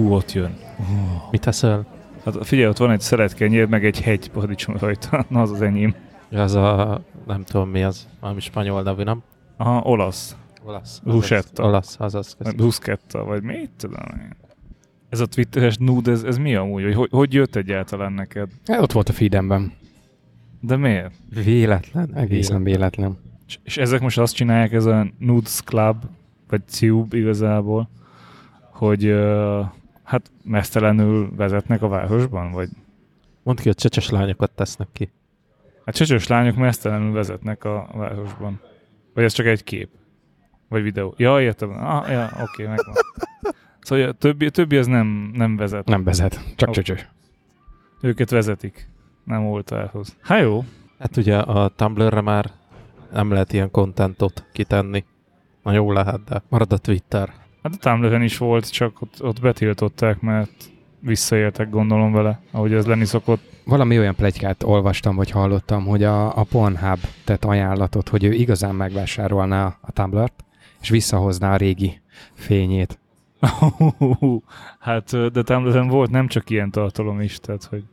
a kajám. Ú, ott jön. Mit teszel? Hát figyelj, ott van egy szeletkenyér, meg egy hegy paradicsom rajta. Na, az az enyém. Az a, nem tudom mi az, valami spanyol nevű, nem? Aha, olasz. Olasz. Bruschetta. Olasz, azaz. Bruschetta, vagy mit tudom én. Ez a twitteres nude, ez, ez mi amúgy? Hogy, hogy, hogy jött egyáltalán neked? Hát ott volt a feedemben. De miért? Véletlen. Egészen véletlen. És, és ezek most azt csinálják, ez a Nudes Club, vagy Tube igazából, hogy uh, hát mesztelenül vezetnek a városban, vagy Mondd ki, hogy csecses lányokat tesznek ki. hát csöcsös lányok mesztelenül vezetnek a városban. Vagy ez csak egy kép? Vagy videó? Ja, értem. Ah, ja, oké, megvan. Szóval a többi, a többi az nem, nem vezet. Nem vezet, csak Oké. csöcsös. Őket vezetik. Nem volt elhoz. Hát jó. Hát ugye a Tumblr-re már nem lehet ilyen kontentot kitenni. Na jó lehet, de marad a Twitter. Hát a Tumblr-en is volt, csak ott, ott betiltották, mert visszaéltek gondolom vele, ahogy ez lenni szokott. Valami olyan plegykát olvastam, vagy hallottam, hogy a, a Pornhub tett ajánlatot, hogy ő igazán megvásárolná a Tumblr-t, és visszahozná a régi fényét. hát, de Tumblr-en volt nem csak ilyen tartalom is, tehát, hogy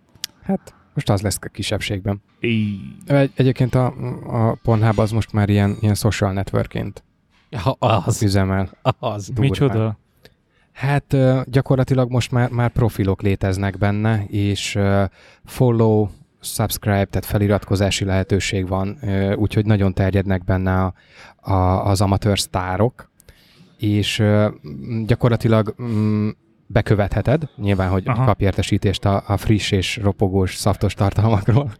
Hát most az lesz a kisebbségben. Egy, egyébként a, a Pornhub az most már ilyen, ilyen social networkként Ja, az. üzemel. Az. Durván. Micsoda? Hát gyakorlatilag most már, már profilok léteznek benne, és follow, subscribe, tehát feliratkozási lehetőség van, úgyhogy nagyon terjednek benne a, a, az amatőr sztárok, és gyakorlatilag mm, bekövetheted, nyilván, hogy Aha. kapj értesítést a, a friss és ropogós szaftos tartalmakról,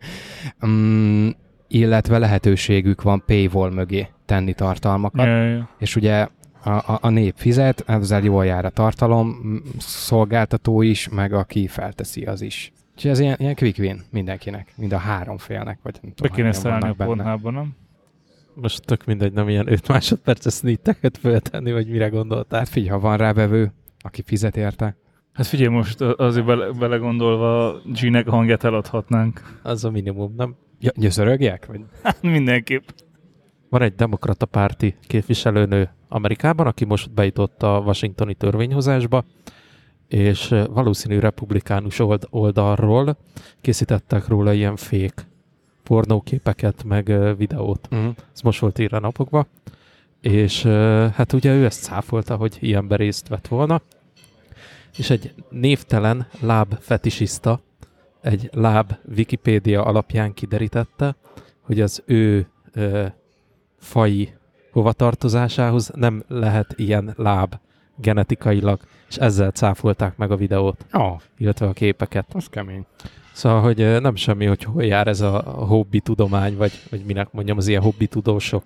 mm, illetve lehetőségük van paywall mögé tenni tartalmakat, Ja, ja. és ugye a, a, a nép fizet, ezzel jól jár a tartalom, szolgáltató is, meg aki felteszi az is. Úgyhogy ez ilyen, ilyen quick win mindenkinek, mind a három félnek, vagy nem Be tudom, kéne hányan szállni a pornhában, nem? Most tök mindegy, nem ilyen 5 másodperces snitteket föltenni, vagy mire gondoltál. Hát figyelj, ha van rá vevő, aki fizet érte. Hát figyelj, most azért bele, belegondolva G-nek hangját eladhatnánk. Az a minimum, nem? Ja, gyöszörögjek? Vagy? Hát mindenképp. Van egy demokrata párti képviselőnő Amerikában, aki most bejutott a washingtoni törvényhozásba, és valószínű republikánus old- oldalról készítettek róla ilyen fék pornóképeket, meg videót. Uh-huh. Ez most volt írva napokban. És hát ugye ő ezt száfolta, hogy ilyenben részt vett volna. És egy névtelen láb fetisista egy láb Wikipédia alapján kiderítette, hogy az ő ö, fai hovatartozásához nem lehet ilyen láb genetikailag, és ezzel cáfolták meg a videót, Oh, illetve a képeket. az kemény. Szóval, hogy nem semmi, hogy hol jár ez a hobbi tudomány, vagy, vagy minek mondjam, az ilyen hobbi tudósok.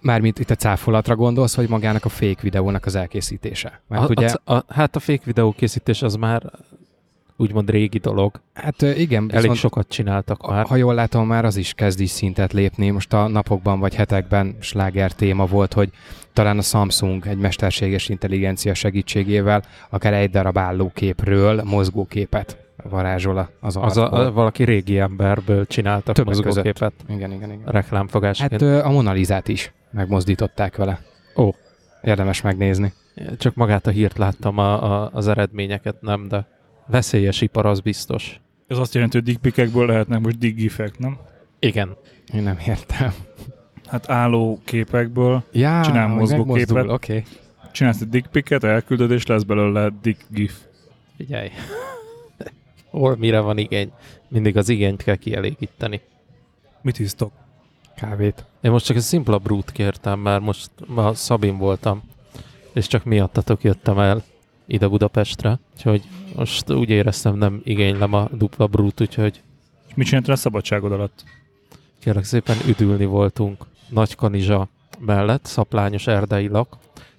Mármint itt a cáfolatra gondolsz, vagy magának a fake videónak az elkészítése? Mert A, ugye, a, a, hát a fake videó készítés az már úgymond régi dolog. hát igen, Elég sokat csináltak már. Ha jól látom, már az is kezd is szintet lépni. Most a napokban vagy hetekben sláger téma volt, hogy talán a Samsung egy mesterséges intelligencia segítségével akár egy darab állóképről mozgóképet varázsol az Az a, a, valaki régi emberből csináltak Többek mozgóképet Igen, igen, igen. reklámfogásként. Hát a Monalizát is megmozdították vele. Ó. Érdemes megnézni. Csak magát a hírt láttam, a, a, az eredményeket nem, de veszélyes ipar az biztos. Ez azt jelenti, hogy dickpikekből lehetnek most diggifek, nem? Igen. Én nem értem. Hát álló képekből Já, Csinál mozgóképet. Oké. Okay. csinálsz egy dickpiket, elküldöd, és lesz belőle dickgif. Figyelj. Hol mire van igény? Mindig az igényt kell kielégíteni. Mit isztok? Kávét. Én most csak egy szimpla brút kértem, mert most ma Szabin voltam, és csak miattatok jöttem el ide Budapestre, úgyhogy most úgy éreztem, nem igénylem a dupla brút, úgyhogy És mit csináltál a szabadságod alatt? kérlek szépen üdülni voltunk Nagykanizsa mellett, szaplányos erdei lak,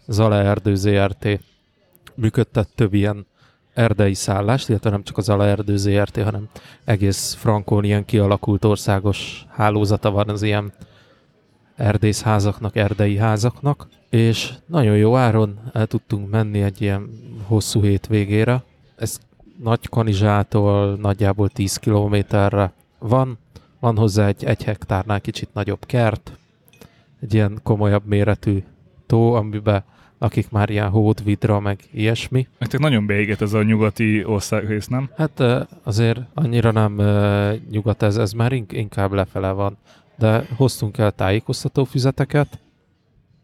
Zala Erdő ZRT működtet több ilyen erdei szállást, illetve nem csak az Zala Erdő ZRT, hanem egész Frankon ilyen kialakult országos hálózata van az ilyen erdészházaknak, erdei házaknak, és nagyon jó áron el tudtunk menni egy ilyen hosszú hétvégére. Ez Nagy Kanizsától nagyjából 10 kilométerre van, van hozzá egy egy hektárnál kicsit nagyobb kert, egy ilyen komolyabb méretű tó, amiben akik már ilyen hódvidra, meg ilyesmi. Nektek nagyon beégett ez a nyugati országrész, nem? Hát azért annyira nem nyugat ez, ez már ink- inkább lefele van. De hoztunk el tájékoztató füzeteket.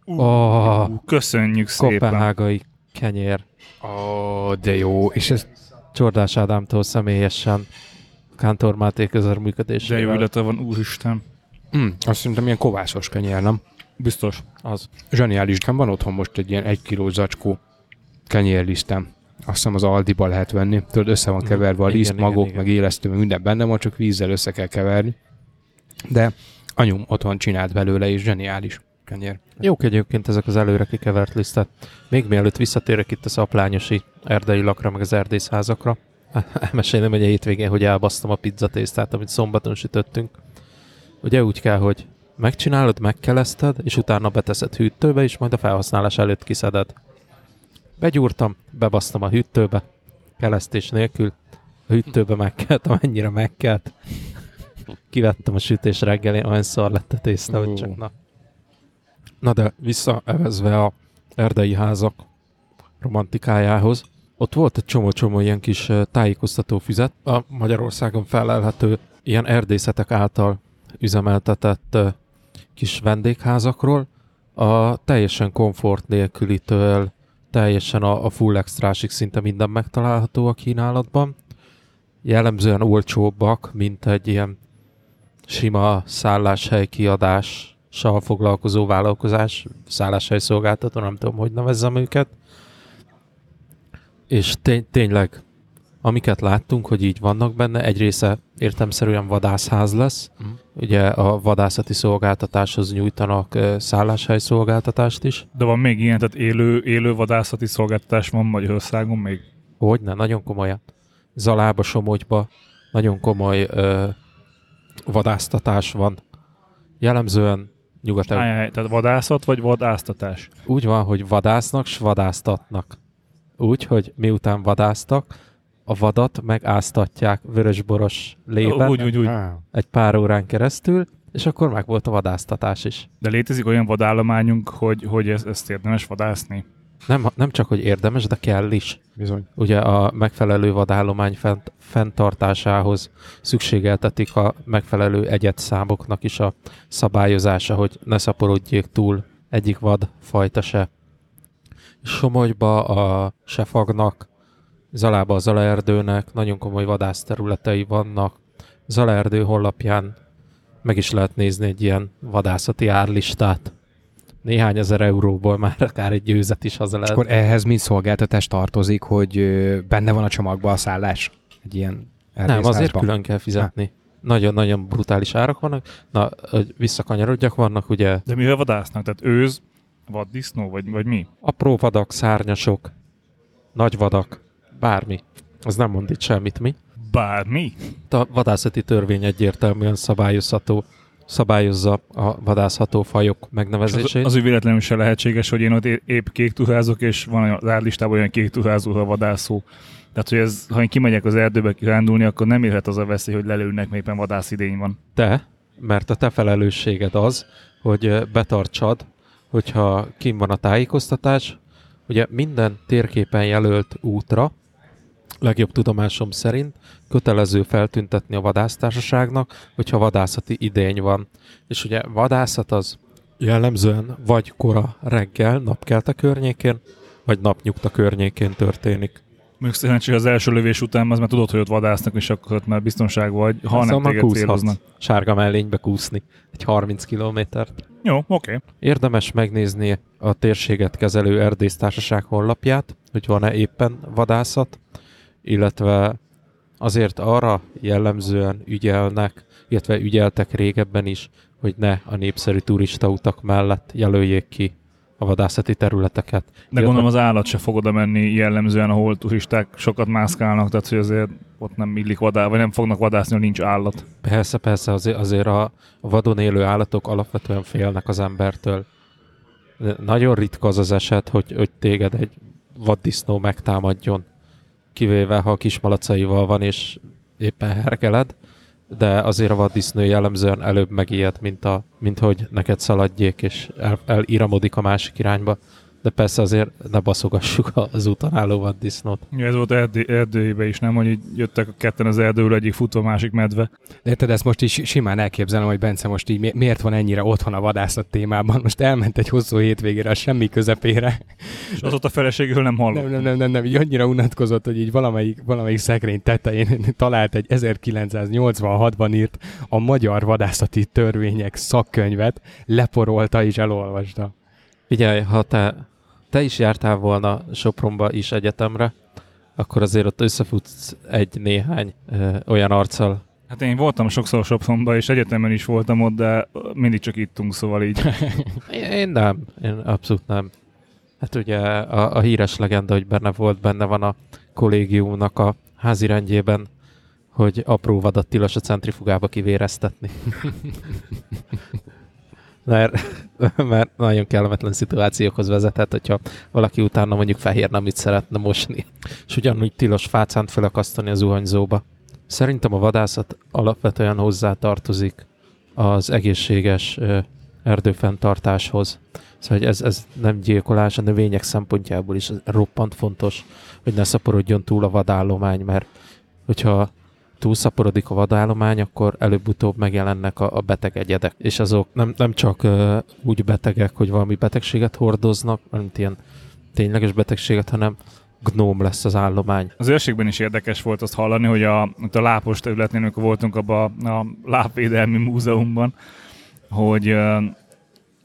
Oh, Köszönjük szépen. kopenhágai kenyér. Ó, de jó. És ez Csordás Ádámtól személyesen Kántor Máté De jó illata van, úristen. mm, azt szerintem ilyen kovászos kenyér, nem? Biztos. Az. Zseniális, nekem van otthon most egy ilyen egy kiló zacskó kenyérlisztem. Azt hiszem az Aldiba lehet venni. Tudod, össze van Mhm. keverve a Igen, liszt, igen, magok, igen. meg élesztő, meg minden benne van, csak vízzel össze kell keverni. De anyum otthon csinált belőle, és zseniális kenyér. Jók egyébként ezek az előre kikevert lisztek. Még mielőtt visszatérek itt a szaplányosi erdei lakra, meg az erdészházakra, elmesélem, a hétvégén, hogy elbasztam a pizzatésztát, amit szombaton sütöttünk. Ugye úgy kell, hogy megcsinálod, megkeleszted, és utána beteszed hűtőbe, és majd a felhasználás előtt kiszeded. Begyúrtam, bebasztam a hűtőbe, kelesztés nélkül. A hűtőbe megkelt, amennyire megkelt. Kivettem a sütés reggelén, olyan szar lett a tészta, hogy csak na. Na de visszaevezve a erdei házak romantikájához, ott volt egy csomó-csomó ilyen kis tájékoztató füzet, a Magyarországon felelhető ilyen erdészetek által üzemeltetett kis vendégházakról, a teljesen komfort nélkülitől teljesen a, a full extrásig szinte minden megtalálható a kínálatban. Jellemzően olcsóbbak, mint egy ilyen sima szálláshely kiadással foglalkozó vállalkozás, szálláshely szolgáltató, nem tudom, hogy nevezzem őket. És tény, tényleg, amiket láttunk, hogy így vannak benne, egy része értemszerűen vadászház lesz. Mhm. Ugye a vadászati szolgáltatáshoz nyújtanak szálláshely szolgáltatást is. De van még ilyen, tehát élő, élő vadászati szolgáltatás van Magyarországon még. Hogyne, nagyon komolyan. Zalába, Somogyba nagyon komoly ö, vadásztatás van. Jellemzően nyugat tehát vadászat vagy vadásztatás? úgy van, hogy vadásznak, s vadásztatnak. Úgy, hogy miután vadásztak, a vadat megáztatják vörösboros lében Úgy, úgy, úgy. Egy pár órán keresztül, és akkor meg volt a vadásztatás is. De létezik olyan vadállományunk, hogy, hogy ez, ezt érdemes vadászni? Nem, nem csak, hogy érdemes, de kell is. Bizony. Ugye a megfelelő vadállomány fent, fenntartásához szükségeltetik a megfelelő egyetszámoknak is a szabályozása, hogy ne szaporodjék túl egyik vad fajta se. Somogyba a sefagnak, Zalába a Zalaerdőnek nagyon komoly vadászterületei vannak. Zalaerdő honlapján meg is lehet nézni egy ilyen vadászati árlistát. Néhány ezer euróból már akár egy győzet is haza És lehet. akkor ehhez mi szolgáltatás tartozik, hogy benne van a csomagban a szállás? Egy ilyen Nem, azért külön kell fizetni. Nagyon-nagyon brutális árak vannak. Na, hogy visszakanyarodjak, vannak ugye De mivel vadásznak? Tehát őz, vaddisznó, vagy, vagy mi? apró vadak, szárnyasok, nagy vadak, bármi. Az nem mond itt semmit, mi? Bármi? A vadászati törvény egyértelműen szabályozható, szabályozza a vadászható fajok És az, megnevezését. az ő véletlenül se lehetséges, hogy én ott épp kék tuházok, és van az árlistában olyan kék tuházó, ha vadászó. Tehát, hogy ez, ha én kimegyek az erdőbe kirándulni, akkor nem érhet az a veszély, hogy lelőnek, mert éppen vadászidény van. Te, mert a te felelősséged az, hogy betartsad, hogyha kim van a tájékoztatás, ugye minden térképen jelölt útra, legjobb tudomásom szerint kötelező feltüntetni a vadásztársaságnak, hogyha vadászati idény van. És ugye vadászat az jellemzően vagy kora reggel, napkelte környékén, vagy napnyugta környékén történik. Mondjuk szerencsére az első lövés után az már tudod, hogy ott vadásznak, és akkor ott már biztonság vagy, ha Aztán nem már téged céloznak. Sárga mellénybe kúszni egy 30 kilométert. Jó, oké. Okay. Érdemes megnézni a térséget kezelő erdésztársaság honlapját, hogy van-e éppen vadászat, illetve azért arra jellemzően ügyelnek, illetve ügyeltek régebben is, hogy ne a népszerű turistautak mellett jelöljék ki a vadászati területeket. De Illetve- gondolom az állat se fog oda menni jellemzően, ahol turisták sokat mászkálnak, tehát hogy azért ott nem illik vadá, vagy nem fognak vadászni, nincs állat. Persze, persze, azért, azért a, a vadon élő állatok alapvetően félnek az embertől. De Nagyon ritka az az eset, hogy, hogy téged egy vaddisznó megtámadjon, kivéve ha a kismalacaival van és éppen hergeled, de azért a vaddisznő jellemzően előbb megijed, mint, a, mint hogy neked szaladjék, és el, eliramodik a másik irányba. De persze azért ne baszogassuk az úton álló vaddisznót. Ja, ez volt erdő, erdőjébe is, nem? Hogy így jöttek a ketten az erdőről, egyik futva, másik medve. De érted, ezt most is simán elképzelem, hogy Bence most így mi- miért van ennyire otthon a vadászat témában. Most elment egy hosszú hétvégére a semmi közepére. És az ott a feleségről nem hallott. Nem, nem, nem, nem, nem, így annyira unatkozott, hogy így valamelyik, valamelyik szekrény tetején talált egy 1986-ban írt a magyar vadászati törvények szakkönyvet, leporolta és elolvasta. Figyelj, ha te, te is jártál volna Sopronba is egyetemre, akkor azért ott összefutsz egy-néhány ö, olyan arccal. Hát én voltam sokszor Sopronban, és egyetemen is voltam ott, de mindig csak ittunk, szóval így. Én, nem, én abszolút nem. Hát ugye a, a híres legenda, hogy benne volt, benne van a kollégiumnak a házi rendjében, hogy apró vadat tilos a centrifugába kivéreztetni. mert, mert nagyon kellemetlen szituációkhoz vezethet, hogyha valaki utána mondjuk fehér neműt szeretne mosni. És ugyanúgy tilos fácánt felakasztani az zuhanyzóba. Szerintem a vadászat alapvetően hozzá tartozik az egészséges erdőfenntartáshoz. Szóval hogy ez, ez nem gyilkolás, a növények szempontjából is roppant fontos, hogy ne szaporodjon túl a vadállomány, mert hogyha túlszaporodik a vadállomány, akkor előbb-utóbb megjelennek a, a beteg egyedek. És azok nem, nem csak uh, úgy betegek, hogy valami betegséget hordoznak, mint ilyen tényleges betegséget, hanem gnóm lesz az állomány. Az őrségben is érdekes volt azt hallani, hogy a, a lápos területnél, amikor voltunk abban a, a lápvédelmi múzeumban, hogy ö,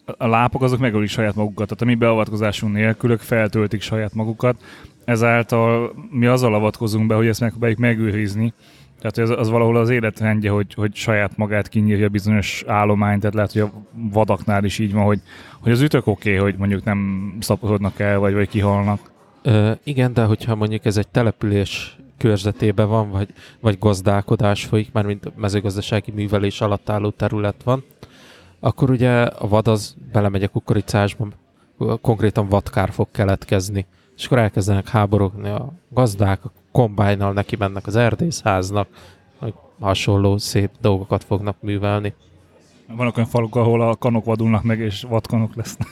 a lápok azok megölik saját magukat, tehát a mi beavatkozásunk nélkül ők feltöltik saját magukat, ezáltal mi azzal avatkozunk be, hogy ezt megpróbáljuk megőrizni, tehát ez, az valahol az életrendje, hogy, hogy saját magát kinyírja bizonyos állományt, tehát lehet, hogy a vadaknál is így van, hogy, hogy az ütök oké, okay, hogy mondjuk nem szaporodnak el, vagy, vagy kihalnak. Ö, igen, de hogyha mondjuk ez egy település körzetében van, vagy, vagy gazdálkodás folyik, már mint mezőgazdasági művelés alatt álló terület van, akkor ugye a vad az belemegy a kukoricásba, konkrétan vadkár fog keletkezni. És akkor elkezdenek háborogni a gazdák, a kombájnal neki mennek az erdészháznak, hogy hasonló szép dolgokat fognak művelni. Vannak olyan faluk, ahol a kanok vadulnak meg, és vadkanok lesznek.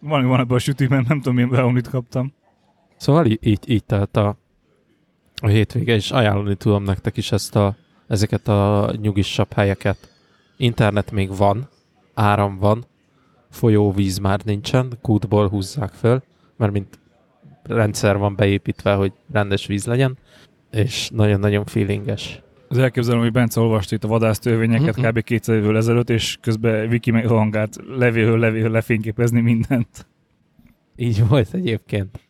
Valami van ebben a sütőben, nem tudom, milyen beonit kaptam. Szóval így, így, így telt a, a hétvége, és ajánlani tudom nektek is ezt a, ezeket a nyugisabb helyeket. Internet még van, áram van, folyóvíz már nincsen, kútból húzzák föl, mert mint rendszer van beépítve, hogy rendes víz legyen, és nagyon-nagyon feelinges. Az elképzelem, hogy Bence olvasta itt a vadásztörvényeket Mhm. kb. 200 évvel ezelőtt, és közben Viki meg rohangált levélről levélről lefényképezni mindent. Így volt egyébként.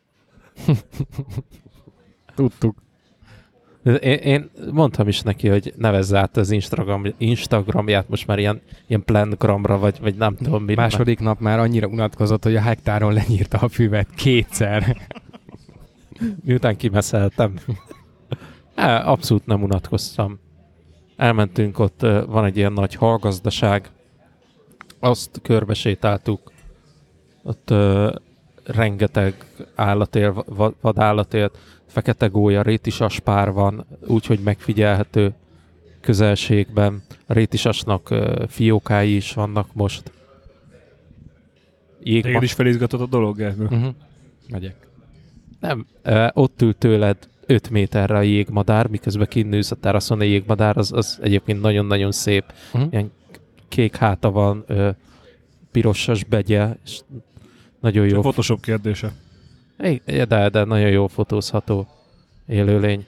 Tudtuk. Én, én mondtam is neki, hogy nevezze át az Instagram, Instagramját most már ilyen, ilyen plangramra, vagy, vagy nem tudom mi. Második nap már annyira unatkozott, hogy a hektáron lenyírta a füvet kétszer. Miután kimeszeltem. Abszolút nem unatkoztam. Elmentünk, ott van egy ilyen nagy hallgazdaság, azt körbesétáltuk, ott ö, rengeteg állat él, va- vadállat él, fekete gólya, rétisaspár van, úgyhogy megfigyelhető közelségben. A rétisasnak ö, fiókái is vannak most. Jégma- Téged is felizgatott a dolog, Gergő. Uh-huh. Megyek. Nem, ott ül tőled 5 méterre a jégmadár, miközben kinnősz a teraszon a jégmadár, az, az egyébként nagyon-nagyon szép. Uh-huh. Ilyen kék háta van, pirosas begye, és nagyon jó. Photoshop kérdése. Igen, De, de nagyon jó fotózható élőlény.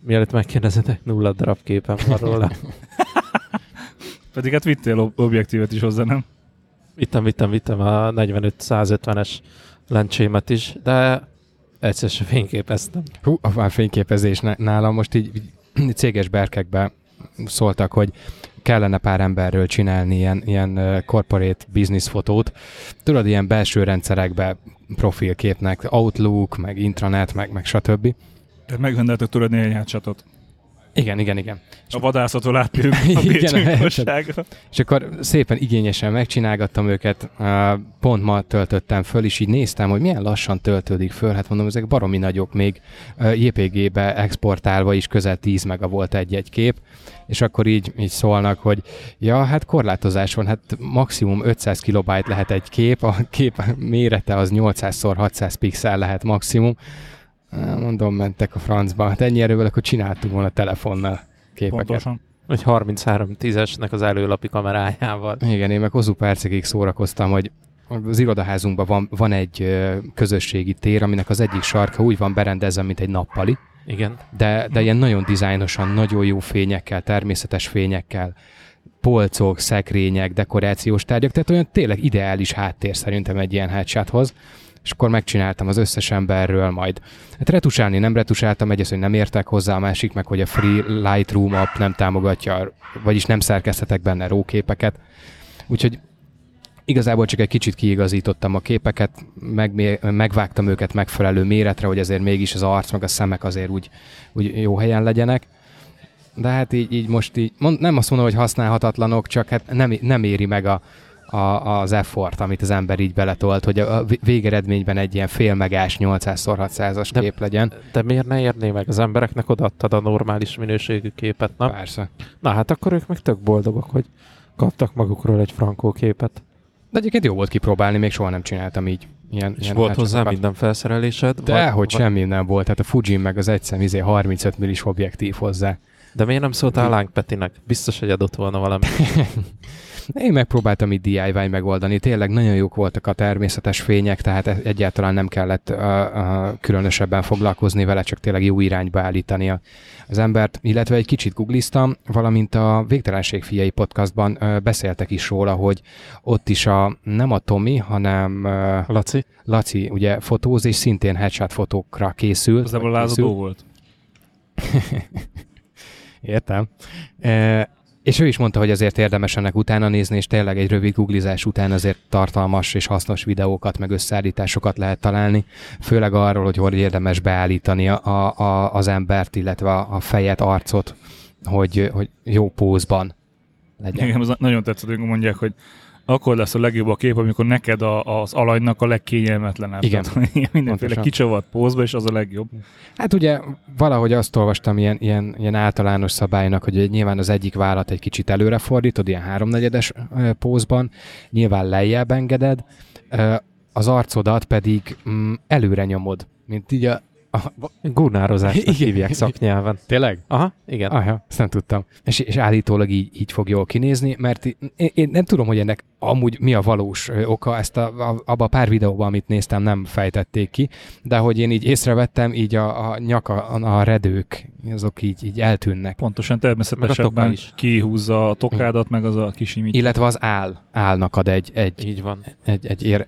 Mielőtt megkérdezetek, nulla darab képen van róla. Pedig hát vittél ob- objektívet is hozzá, nem? Vittem, vittem, vittem a 45-150-es lencsémet is, de egyszer sem fényképeztem. Hú, a fényképezés nálam most így, így céges berkekbe szóltak, hogy kellene pár emberről csinálni ilyen, ilyen corporate business fotót. Tudod, ilyen belső rendszerekbe profilképnek, Outlook, meg intranet, meg, meg stb. Tehát megrendeltek tőled néhány hátsatot. Igen, igen, igen. A vadászatól átérünk a Igen. És akkor szépen igényesen megcsinálgattam őket, pont ma töltöttem föl, és így néztem, hogy milyen lassan töltődik föl, hát mondom, ezek baromi nagyok még, JPG-be exportálva is közel 10 mega volt egy-egy kép, és akkor így, így szólnak, hogy ja, hát korlátozás van, hát maximum 500 kilobájt lehet egy kép, a kép mérete az 800x600 pixel lehet maximum. Uh, Mondom, mentek a francba, hát ennyi erővel akkor csináltunk volna telefonnal képeket. Pontosan. Egy 33-10-esnek az előlapi kamerájával. Igen, én meg hosszú percekig szórakoztam, hogy az irodaházunkban van, van egy közösségi tér, aminek az egyik sarka úgy van berendezve, mint egy nappali, Igen. de, de ilyen nagyon dizájnosan, nagyon jó fényekkel, természetes fényekkel, polcok, szekrények, dekorációs tárgyak, tehát olyan tényleg ideális háttér szerintem egy ilyen headshothoz és akkor megcsináltam az összes emberről majd. Hát retusálni nem retusáltam, egy az, hogy nem értek hozzá, a másik meg, hogy a Free Lightroom app nem támogatja, vagyis nem szerkesztetek benne róképeket. Úgyhogy igazából csak egy kicsit kiigazítottam a képeket, meg, megvágtam őket megfelelő méretre, hogy azért mégis az arc meg a szemek azért úgy, úgy jó helyen legyenek. De hát így, így most így, mond, nem azt mondom, hogy használhatatlanok, csak hát nem, nem éri meg a, a, az effort, amit az ember így beletolt, hogy a, végeredményben egy ilyen félmegás 800x600-as De- kép legyen. De miért ne érné meg? Az embereknek odaadtad a normális minőségű képet, na? Persze. Na hát akkor ők meg tök boldogok, hogy kaptak magukról egy frankó képet. De egyébként jó volt kipróbálni, még soha nem csináltam így. Ilyen, És ilyen volt hozzá headshotokat. minden felszerelésed? De hogy semmi nem volt, hát a Fuji meg az egyszem izé 35 millis objektív hozzá. De miért nem szóltál Láng Petinek? Biztos, hogy adott volna valami. Én megpróbáltam így DIY megoldani, tényleg nagyon jók voltak a természetes fények, tehát e- egyáltalán nem kellett uh, uh, különösebben foglalkozni vele, csak tényleg jó irányba állítani a- az embert, illetve egy kicsit googliztam, valamint a Végtelenség fiai podcastban uh, beszéltek is róla, hogy ott is a, nem a Tomi, hanem uh, Laci? Laci ugye fotóz, és szintén headshot fotókra készül. Vagy készül. lázadó volt. Értem. E, és ő is mondta, hogy azért érdemes ennek utána nézni, és tényleg egy rövid googlizás után azért tartalmas és hasznos videókat, meg összeállításokat lehet találni, főleg arról, hogy hogy érdemes beállítani a, a, az embert, illetve a, a fejet, arcot, hogy, hogy jó pózban legyen. Igen, az nagyon tetszett, hogy mondják, hogy akkor lesz a legjobb a kép, amikor neked a, az alanynak a legkényelmetlenebb. Igen. Tehát, mindenféle kicsavart pózba, és az a legjobb. Hát ugye valahogy azt olvastam ilyen, ilyen, ilyen általános szabálynak, hogy nyilván az egyik vállat egy kicsit előre fordítod, ilyen háromnegyedes pózban, nyilván lejjebb engeded, az arcodat pedig mm, előre nyomod, mint így a... a Gurnározásnak Igen. hívják szaknyelven. tényleg? Aha, igen. Aha, ezt nem tudtam. És, és állítólag így, így fog jól kinézni, mert én, én nem tudom, hogy ennek amúgy mi a valós oka, ezt a, a, abba a pár videóban, amit néztem, nem fejtették ki, de hogy én így észrevettem, így a, a nyaka, a, a redők, azok így, így eltűnnek. Pontosan természetesebben is. kihúzza a tokádat, meg az a kis imit. Illetve az áll, állnak ad egy, egy, Így van. egy, egy ér,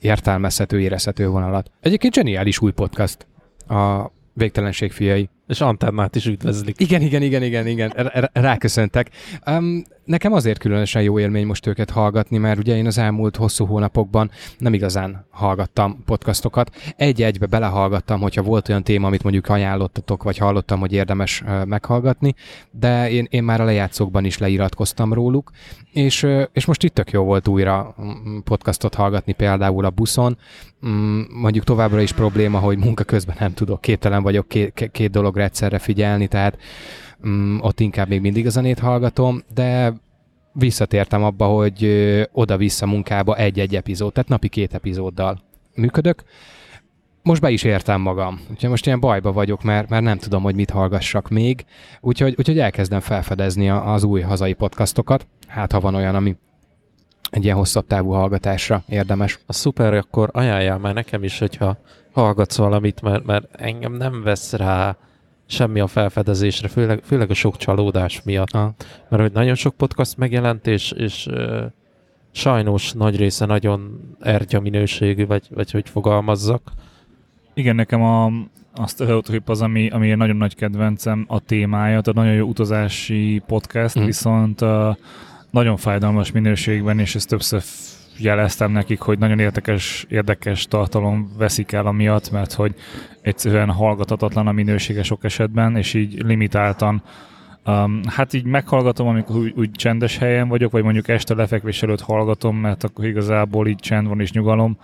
értelmezhető, érezhető vonalat. Egyébként zseniális új podcast, a Végtelenség fiai. És antennát is üdvözlik. Igen, igen, igen, igen, igen, ráköszöntek. Um, nekem azért különösen jó élmény most őket hallgatni, mert ugye én az elmúlt hosszú hónapokban nem igazán hallgattam podcastokat. Egy-egybe belehallgattam, hogyha volt olyan téma, amit mondjuk ajánlottatok, vagy hallottam, hogy érdemes uh, meghallgatni, de én, én már a lejátszókban is leiratkoztam róluk, és, uh, és most itt tök jó volt újra podcastot hallgatni, például a buszon. Mm, mondjuk továbbra is probléma, hogy munka közben nem tudok, képtelen vagyok két, két dologra egyszerre figyelni, tehát mm, ott inkább még mindig a zenét hallgatom, de visszatértem abba, hogy oda-vissza munkába egy-egy epizód, tehát napi két epizóddal működök. Most be is értem magam, úgyhogy most ilyen bajba vagyok, mert, mert nem tudom, hogy mit hallgassak még, úgyhogy, úgyhogy elkezdem felfedezni az új hazai podcastokat, hát ha van olyan, ami egy ilyen hosszabb távú hallgatásra érdemes. A szuper, akkor ajánljál már nekem is, hogyha hallgatsz valamit, mert, mert engem nem vesz rá semmi a felfedezésre, főleg, főleg a sok csalódás miatt. Ah. Mert hogy nagyon sok podcast megjelent, és, és sajnos nagy része nagyon ergya minőségű, vagy, vagy hogy fogalmazzak. Igen, nekem a, a Stereotrip az, ami, ami egy nagyon nagy kedvencem, a témája, tehát nagyon jó utazási podcast, mm. viszont uh, nagyon fájdalmas minőségben, és ezt többször jeleztem nekik, hogy nagyon érdekes, érdekes tartalom veszik el amiatt, mert hogy egyszerűen hallgathatatlan a minősége sok esetben, és így limitáltan Um, hát így meghallgatom, amikor úgy, úgy csendes helyen vagyok, vagy mondjuk este lefekvés előtt hallgatom, mert akkor igazából így csend van és nyugalom,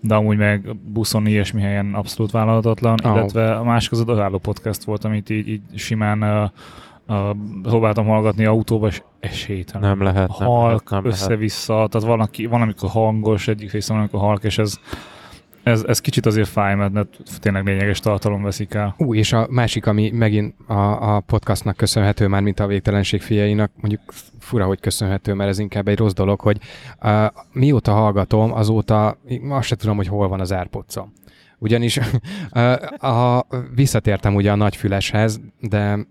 de amúgy meg buszon ilyesmi helyen abszolút vállalhatatlan, Oh. illetve a másik az a Dagáló podcast volt, amit így, így simán uh, uh, próbáltam hallgatni autóba, és esélytelen. Nem lehet, nem halk, lehet, nem lehet. össze-vissza, tehát van, aki, van, amikor hangos egyik része, van, amikor halk, és ez, ez, ez kicsit azért fáj, mert mert tényleg lényeges tartalom veszik el. Ú, és a másik, ami megint a, a podcastnak köszönhető már, mint a végtelenség fiainak, mondjuk fura, hogy köszönhető, mert ez inkább egy rossz dolog, hogy uh, mióta hallgatom, azóta azt se tudom, hogy hol van az airpods Ugyanis uh, a, visszatértem ugye a nagyfüleshez, de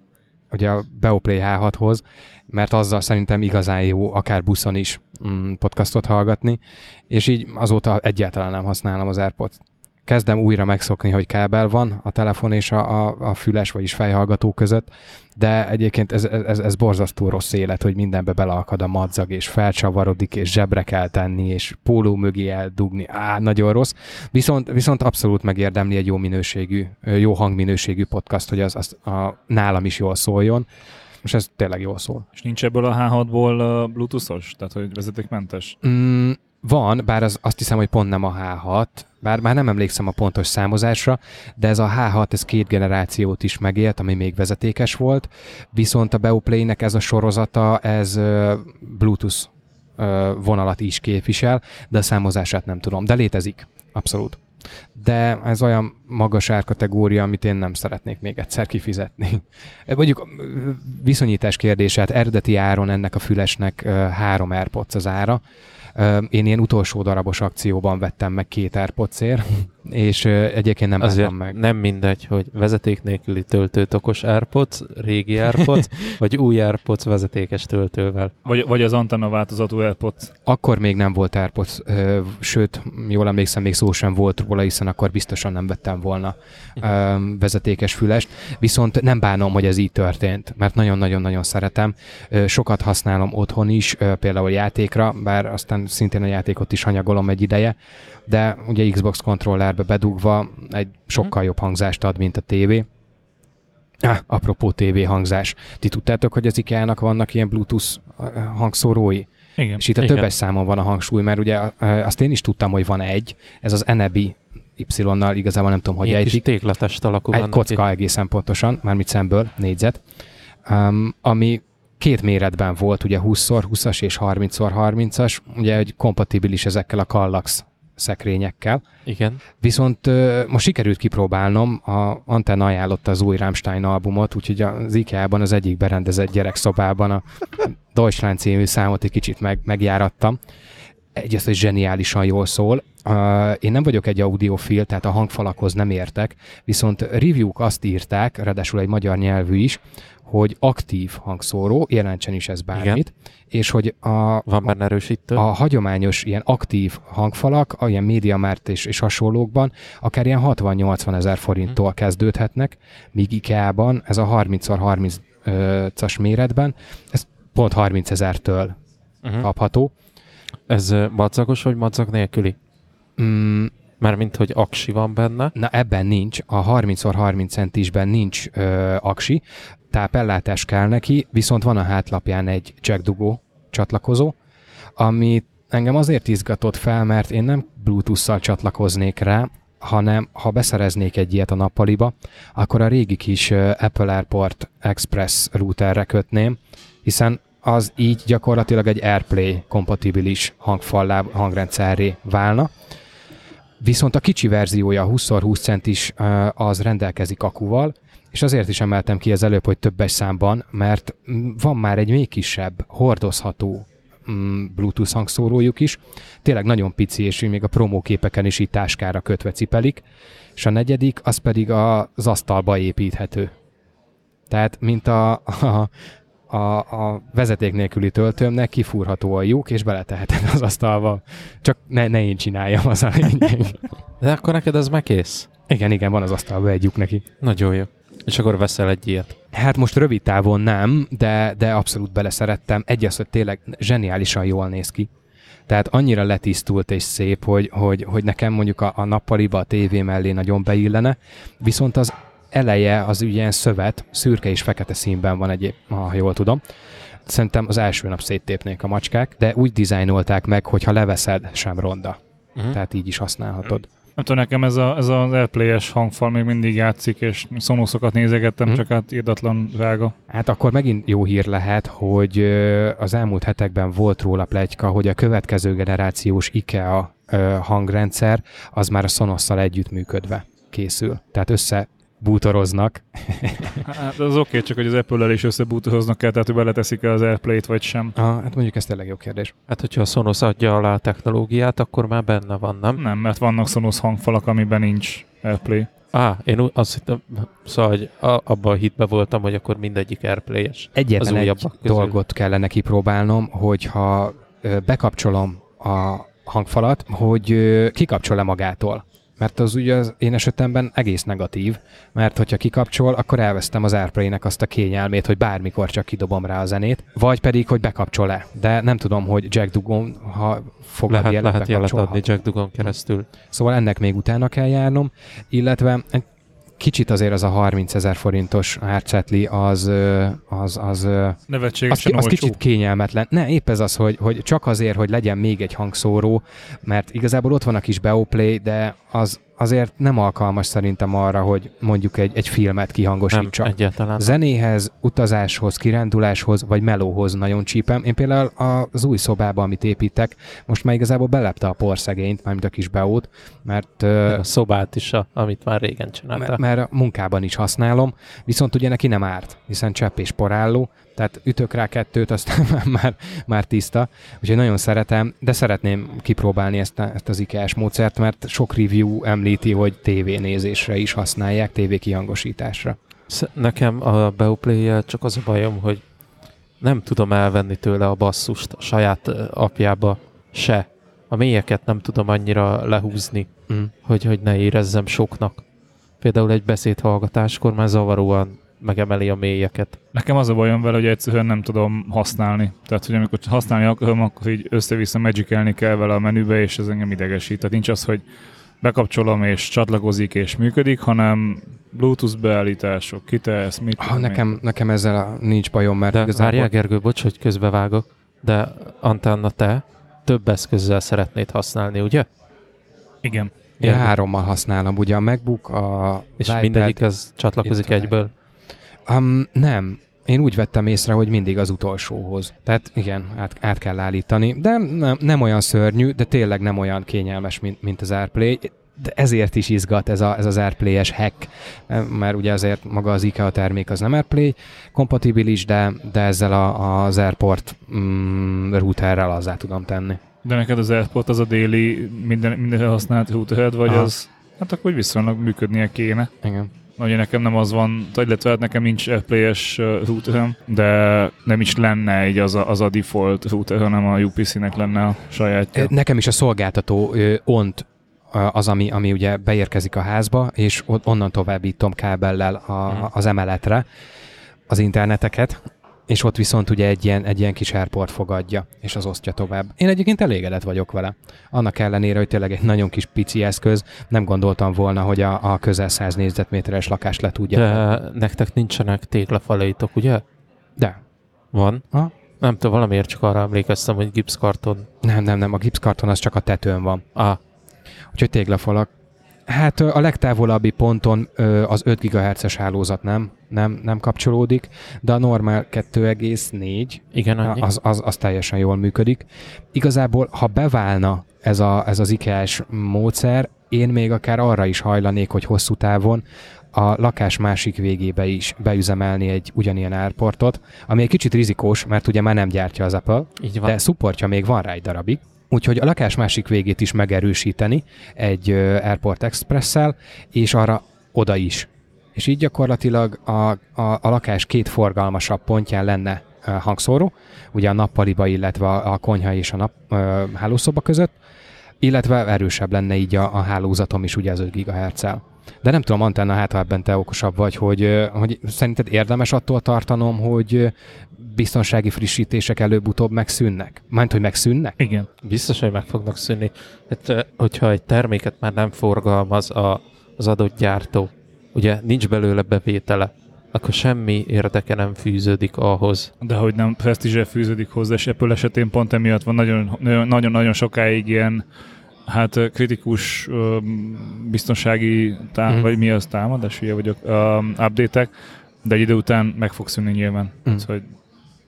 ugye a Beoplay H6-hoz, mert azzal szerintem igazán jó akár buszon is mm, podcastot hallgatni, és így azóta egyáltalán nem használom az AirPods. Kezdem újra megszokni, hogy kábel van a telefon és a, a, a füles, vagyis fejhallgató között, de egyébként ez, ez, ez borzasztó rossz élet, hogy mindenbe beleakad a madzag, és felcsavarodik, és zsebre kell tenni, és póló mögé eldugni. Á, nagyon rossz. Viszont, viszont abszolút megérdemli egy jó minőségű, jó hangminőségű podcast, hogy az, az a, nálam is jól szóljon. Most ez tényleg jól szól. És nincs ebből a H6-ból uh, bluetoothos? Tehát, hogy vezetékmentes? Mm, van, bár az, azt hiszem, hogy pont nem a H6, bár már nem emlékszem a pontos számozásra, de ez a H6, ez két generációt is megélt, ami még vezetékes volt, viszont a Beoplay-nek ez a sorozata, ez Bluetooth vonalat is képvisel, de a számozását nem tudom, de létezik, abszolút. De ez olyan magas árkategória, amit én nem szeretnék még egyszer kifizetni. Mondjuk viszonyítás kérdését, eredeti áron ennek a fülesnek ö, három AirPods az ára, Én ilyen utolsó darabos akcióban vettem meg két AirPodsért, és egyébként nem Azért meg. nem mindegy, hogy vezeték nélküli töltőt okos AirPods, régi AirPods, vagy új AirPods vezetékes töltővel. Vagy, vagy az antenna változatú AirPods? Akkor még nem volt AirPods, ö, sőt, jól emlékszem, még szó sem volt róla, hiszen akkor biztosan nem vettem volna ö, vezetékes fülest. Viszont nem bánom, hogy ez így történt, mert nagyon-nagyon-nagyon szeretem. Ö, Sokat használom otthon is, ö, például játékra, bár aztán szintén a játékot is hanyagolom egy ideje, de ugye Xbox kontrollerbe bedugva egy sokkal jobb hangzást ad, mint a tévé. Ah, apropó TV hangzás. Ti tudtátok, hogy az IKEA-nak vannak ilyen Bluetooth ö, hangszórói? Igen. És itt a Igen. többes számon van a hangsúly, mert ugye ö, azt én is tudtam, hogy van egy, ez az Enebi Y-nal, igazából nem tudom, hogy Ilyen kis téglatest alakú Egy kocka egészen pontosan, mármint szemből, négyzet, um, ami két méretben volt, ugye 20x20-as és 30x30-as, ugye hogy kompatibilis ezekkel a Kallax szekrényekkel. Igen. Viszont most sikerült kipróbálnom, a Antenna ajánlotta az új Rammstein albumot, úgyhogy az IKEA-ban az egyik berendezett gyerekszobában a Deutschland című számot egy kicsit meg, megjárattam. Egyrészt, hogy zseniálisan jól szól. Én nem vagyok egy audiofil, tehát a hangfalakhoz nem értek, viszont review-k azt írták, ráadásul egy magyar nyelvű is, hogy aktív hangszóró, jelentsen is ez bármit, Igen. és hogy a, Van benne erősítő. a hagyományos ilyen aktív hangfalak, a ilyen MediaMarkt és, és hasonlókban akár ilyen 60-80 ezer forinttól kezdődhetnek, míg IKEA-ban ez a 30x30-as méretben, ez pont 30 ezertől uh-huh. kapható. Ez madzagos vagy madzag nélküli? Mm, Mármint, hogy aksi van benne. na ebben nincs, a 30x30 centisben nincs ö, aksi, tápellátás kell neki, viszont van a hátlapján egy jackdugó csatlakozó, ami engem azért izgatott fel, mert én nem Bluetooth-szal csatlakoznék rá, hanem ha beszereznék egy ilyet a nappaliba, akkor a régi kis Apple Airport Express routerre kötném, hiszen az így gyakorlatilag egy AirPlay kompatibilis hangfallá, hangrendszerré válna. Viszont a kicsi verziója, a 20x20 centis, az rendelkezik akuval, és azért is emeltem ki az előbb, hogy többes számban, mert van már egy még kisebb, hordozható mm, Bluetooth hangszórójuk is. Tényleg nagyon pici, és még a promóképeken is így táskára kötve cipelik. És a negyedik, az pedig az asztalba építhető. Tehát, mint a, a, a, a vezeték nélküli töltőmnek kifúrható a lyuk, és beleteheted az asztalba. Csak ne, ne én csináljam, az a lényeg. De akkor neked ez megkész. Igen, igen, van az asztalba egy lyuk neki. Nagyon jó. És akkor veszel egy ilyet. Hát most rövid távon nem, de, de abszolút beleszerettem. Egy az, hogy tényleg zseniálisan jól néz ki. Tehát annyira letisztult és szép, hogy, hogy, hogy nekem mondjuk a, a nappaliba, a tévé mellé nagyon beillene, viszont az eleje az ilyen szövet, szürke és fekete színben van egyéb, ha jól tudom. Szerintem az első nap széttépnék a macskák, de úgy dizájnolták meg, hogy ha leveszed, sem ronda. Uh-huh. Tehát így is használhatod. Tudom, nekem ez, a, ez az Airplay-es hangfal még mindig játszik, és szonoszokat nézegettem, Mhm. csak hát írdatlan drága. Hát akkor megint jó hír lehet, hogy az elmúlt hetekben volt róla plegyka, hogy a következő generációs IKEA hangrendszer az már a Sonosszal együttműködve készül. Tehát össze bútoroznak. Hát az oké, csak hogy az Apple-el is összebútoroznak kell, tehát hogy beleteszik el az Airplay-t, vagy sem. Ah, hát mondjuk ez tényleg jó kérdés. Hát, hogyha a Sonos adja alá a technológiát, akkor már benne van, nem? Nem, mert vannak Sonos hangfalak, amiben nincs Airplay. Á, én ú- azt hittem, szóval hogy a, abban a hitben voltam, hogy akkor mindegyik Airplay-es. Egyetlen Az egy közül. dolgot kellene kipróbálnom, hogyha bekapcsolom a hangfalat, hogy kikapcsol-e magától. Mert az ugye az én esetemben egész negatív, mert hogyha kikapcsol, akkor elvesztem az Airplay-nek azt a kényelmét, hogy bármikor csak kidobom rá a zenét, vagy pedig, hogy bekapcsol-e. De nem tudom, hogy Jack Dugon, ha fogad Lehet, jelet, lehet jelet adni Jack Dugon keresztül. Szóval ennek még utána kell járnom, illetve egy kicsit azért az a 30 ezer forintos árcetli az, az, az, az, Nevetségesen az olcsó. kicsit kényelmetlen. Ne, épp ez az, hogy, hogy csak azért, hogy legyen még egy hangszóró, mert igazából ott van a kis Beoplay, de az azért nem alkalmas szerintem arra, hogy mondjuk egy, egy filmet Nem, kihangosítsak. egyáltalán. Zenéhez, utazáshoz, kiránduláshoz, vagy melóhoz nagyon csípem. Én például az új szobába, amit építek, most már igazából belepte a porszegényt, mármint a kis beót, mert, a szobát is, a, amit már régen csinálta. mert, mert a munkában is használom, viszont ugye neki nem árt, hiszen csepp és porálló, tehát ütök rá kettőt, aztán már, már, már tiszta, úgyhogy nagyon szeretem, de szeretném kipróbálni ezt, ezt az IKEA-s módszert, mert sok review említi, hogy tévénézésre is használják, tévé kihangosításra. Sz- Nekem a beoplay csak az a bajom, hogy nem tudom elvenni tőle a basszust a saját apjába se. A mélyeket nem tudom annyira lehúzni, Mm. hogy, hogy ne érezzem soknak. Például egy beszédhallgatáskor már zavaróan megemeli a mélyeket. Nekem az a bajom vele, hogy egyszerűen nem tudom használni. Tehát, hogy amikor használni akarom, akkor így össze-vissza magicalni kell vele a menübe, és ez engem idegesít. Tehát nincs az, hogy bekapcsolom és csatlakozik és működik, hanem Bluetooth beállítások, kitesz, mit Ah, tudom én. nekem, nekem ezzel a, nincs bajom, mert De igazából... várjál Gergő, bocs, hogy közbevágok, de Antenna te több eszközzel szeretnéd használni, ugye? Igen. Én hárommal használom, ugye a MacBook, a És az mindegyik az csatlakozik egyből. Um, nem. Én úgy vettem észre, hogy mindig az utolsóhoz. Tehát igen, át, át kell állítani. De nem, nem olyan szörnyű, de tényleg nem olyan kényelmes, mint, mint az AirPlay. De ezért is izgat ez, a, ez az AirPlay-es hack, mert ugye azért maga az IKEA termék az nem AirPlay kompatibilis, de, de ezzel a, az AirPort mm, routerrel azzá tudom tenni. De neked az AirPort az a déli minden, mindenre használt routered, vagy Aha. az, hát akkor viszonylag működnie kéne. Igen. Ugye nekem nem az van, illetve hát nekem nincs AirPlay-es routerem, de nem is lenne így az a, az a default router, hanem a UPC-nek lenne a sajátja. Nekem is a szolgáltató ö, ONT az, ami, ami ugye beérkezik a házba, és on- onnan továbbítom kábellel a, Mhm. az emeletre az interneteket, és ott viszont ugye egy ilyen, egy ilyen kis airport fogadja, és az osztja tovább. Én egyébként elégedett vagyok vele. Annak ellenére, hogy tényleg egy nagyon kis pici eszköz, nem gondoltam volna, hogy a, a közel 100 négyzetméteres lakást le tudja. De nektek nincsenek téglafalaitok, ugye? De. Van. Ha? Nem tudom, valamiért csak arra emlékeztem, hogy gipszkarton. Nem, nem, nem, a gipszkarton az csak a tetőn van. Ah, Úgyhogy téglafalak. Hát a legtávolabbi ponton az 5 GHz-es hálózat nem, nem, nem kapcsolódik, de a normál 2,4 igen, annyi. az, az, az teljesen jól működik. Igazából, ha beválna ez, a, ez az IKEA-s módszer, én még akár arra is hajlanék, hogy hosszú távon a lakás másik végébe is beüzemelni egy ugyanilyen airportot, ami egy kicsit rizikós, mert ugye már nem gyártja az Apple, Így van. de szupportja még van rá egy darabig. Úgyhogy a lakás másik végét is megerősíteni egy Airport Express-szel, és arra oda is. És így gyakorlatilag a, a, a lakás két forgalmasabb pontján lenne hangszóró, ugye a nappaliba, illetve a konyha és a nap, ö, hálószoba között, illetve erősebb lenne így a, a hálózatom is ugye az 5 GHz-el. De nem tudom, Antenna, hát ha ebben te okosabb vagy, hogy, hogy szerinted érdemes attól tartanom, hogy biztonsági frissítések előbb-utóbb megszűnnek? Mármint, hogy megszűnnek? Igen. Biztos, hogy meg fognak szűnni. Hát, hogyha egy terméket már nem forgalmaz a, az adott gyártó, ugye nincs belőle bevétele, akkor semmi érdeke nem fűződik ahhoz. De hogy nem presztízse fűződik hozzá, és Apple esetén pont emiatt van nagyon-nagyon sokáig ilyen hát kritikus um, biztonsági tám- mm. vagy mi az támadás, ugye vagyok, um, update de egy idő után meg fog szűnni nyilván. Mm. Szóval,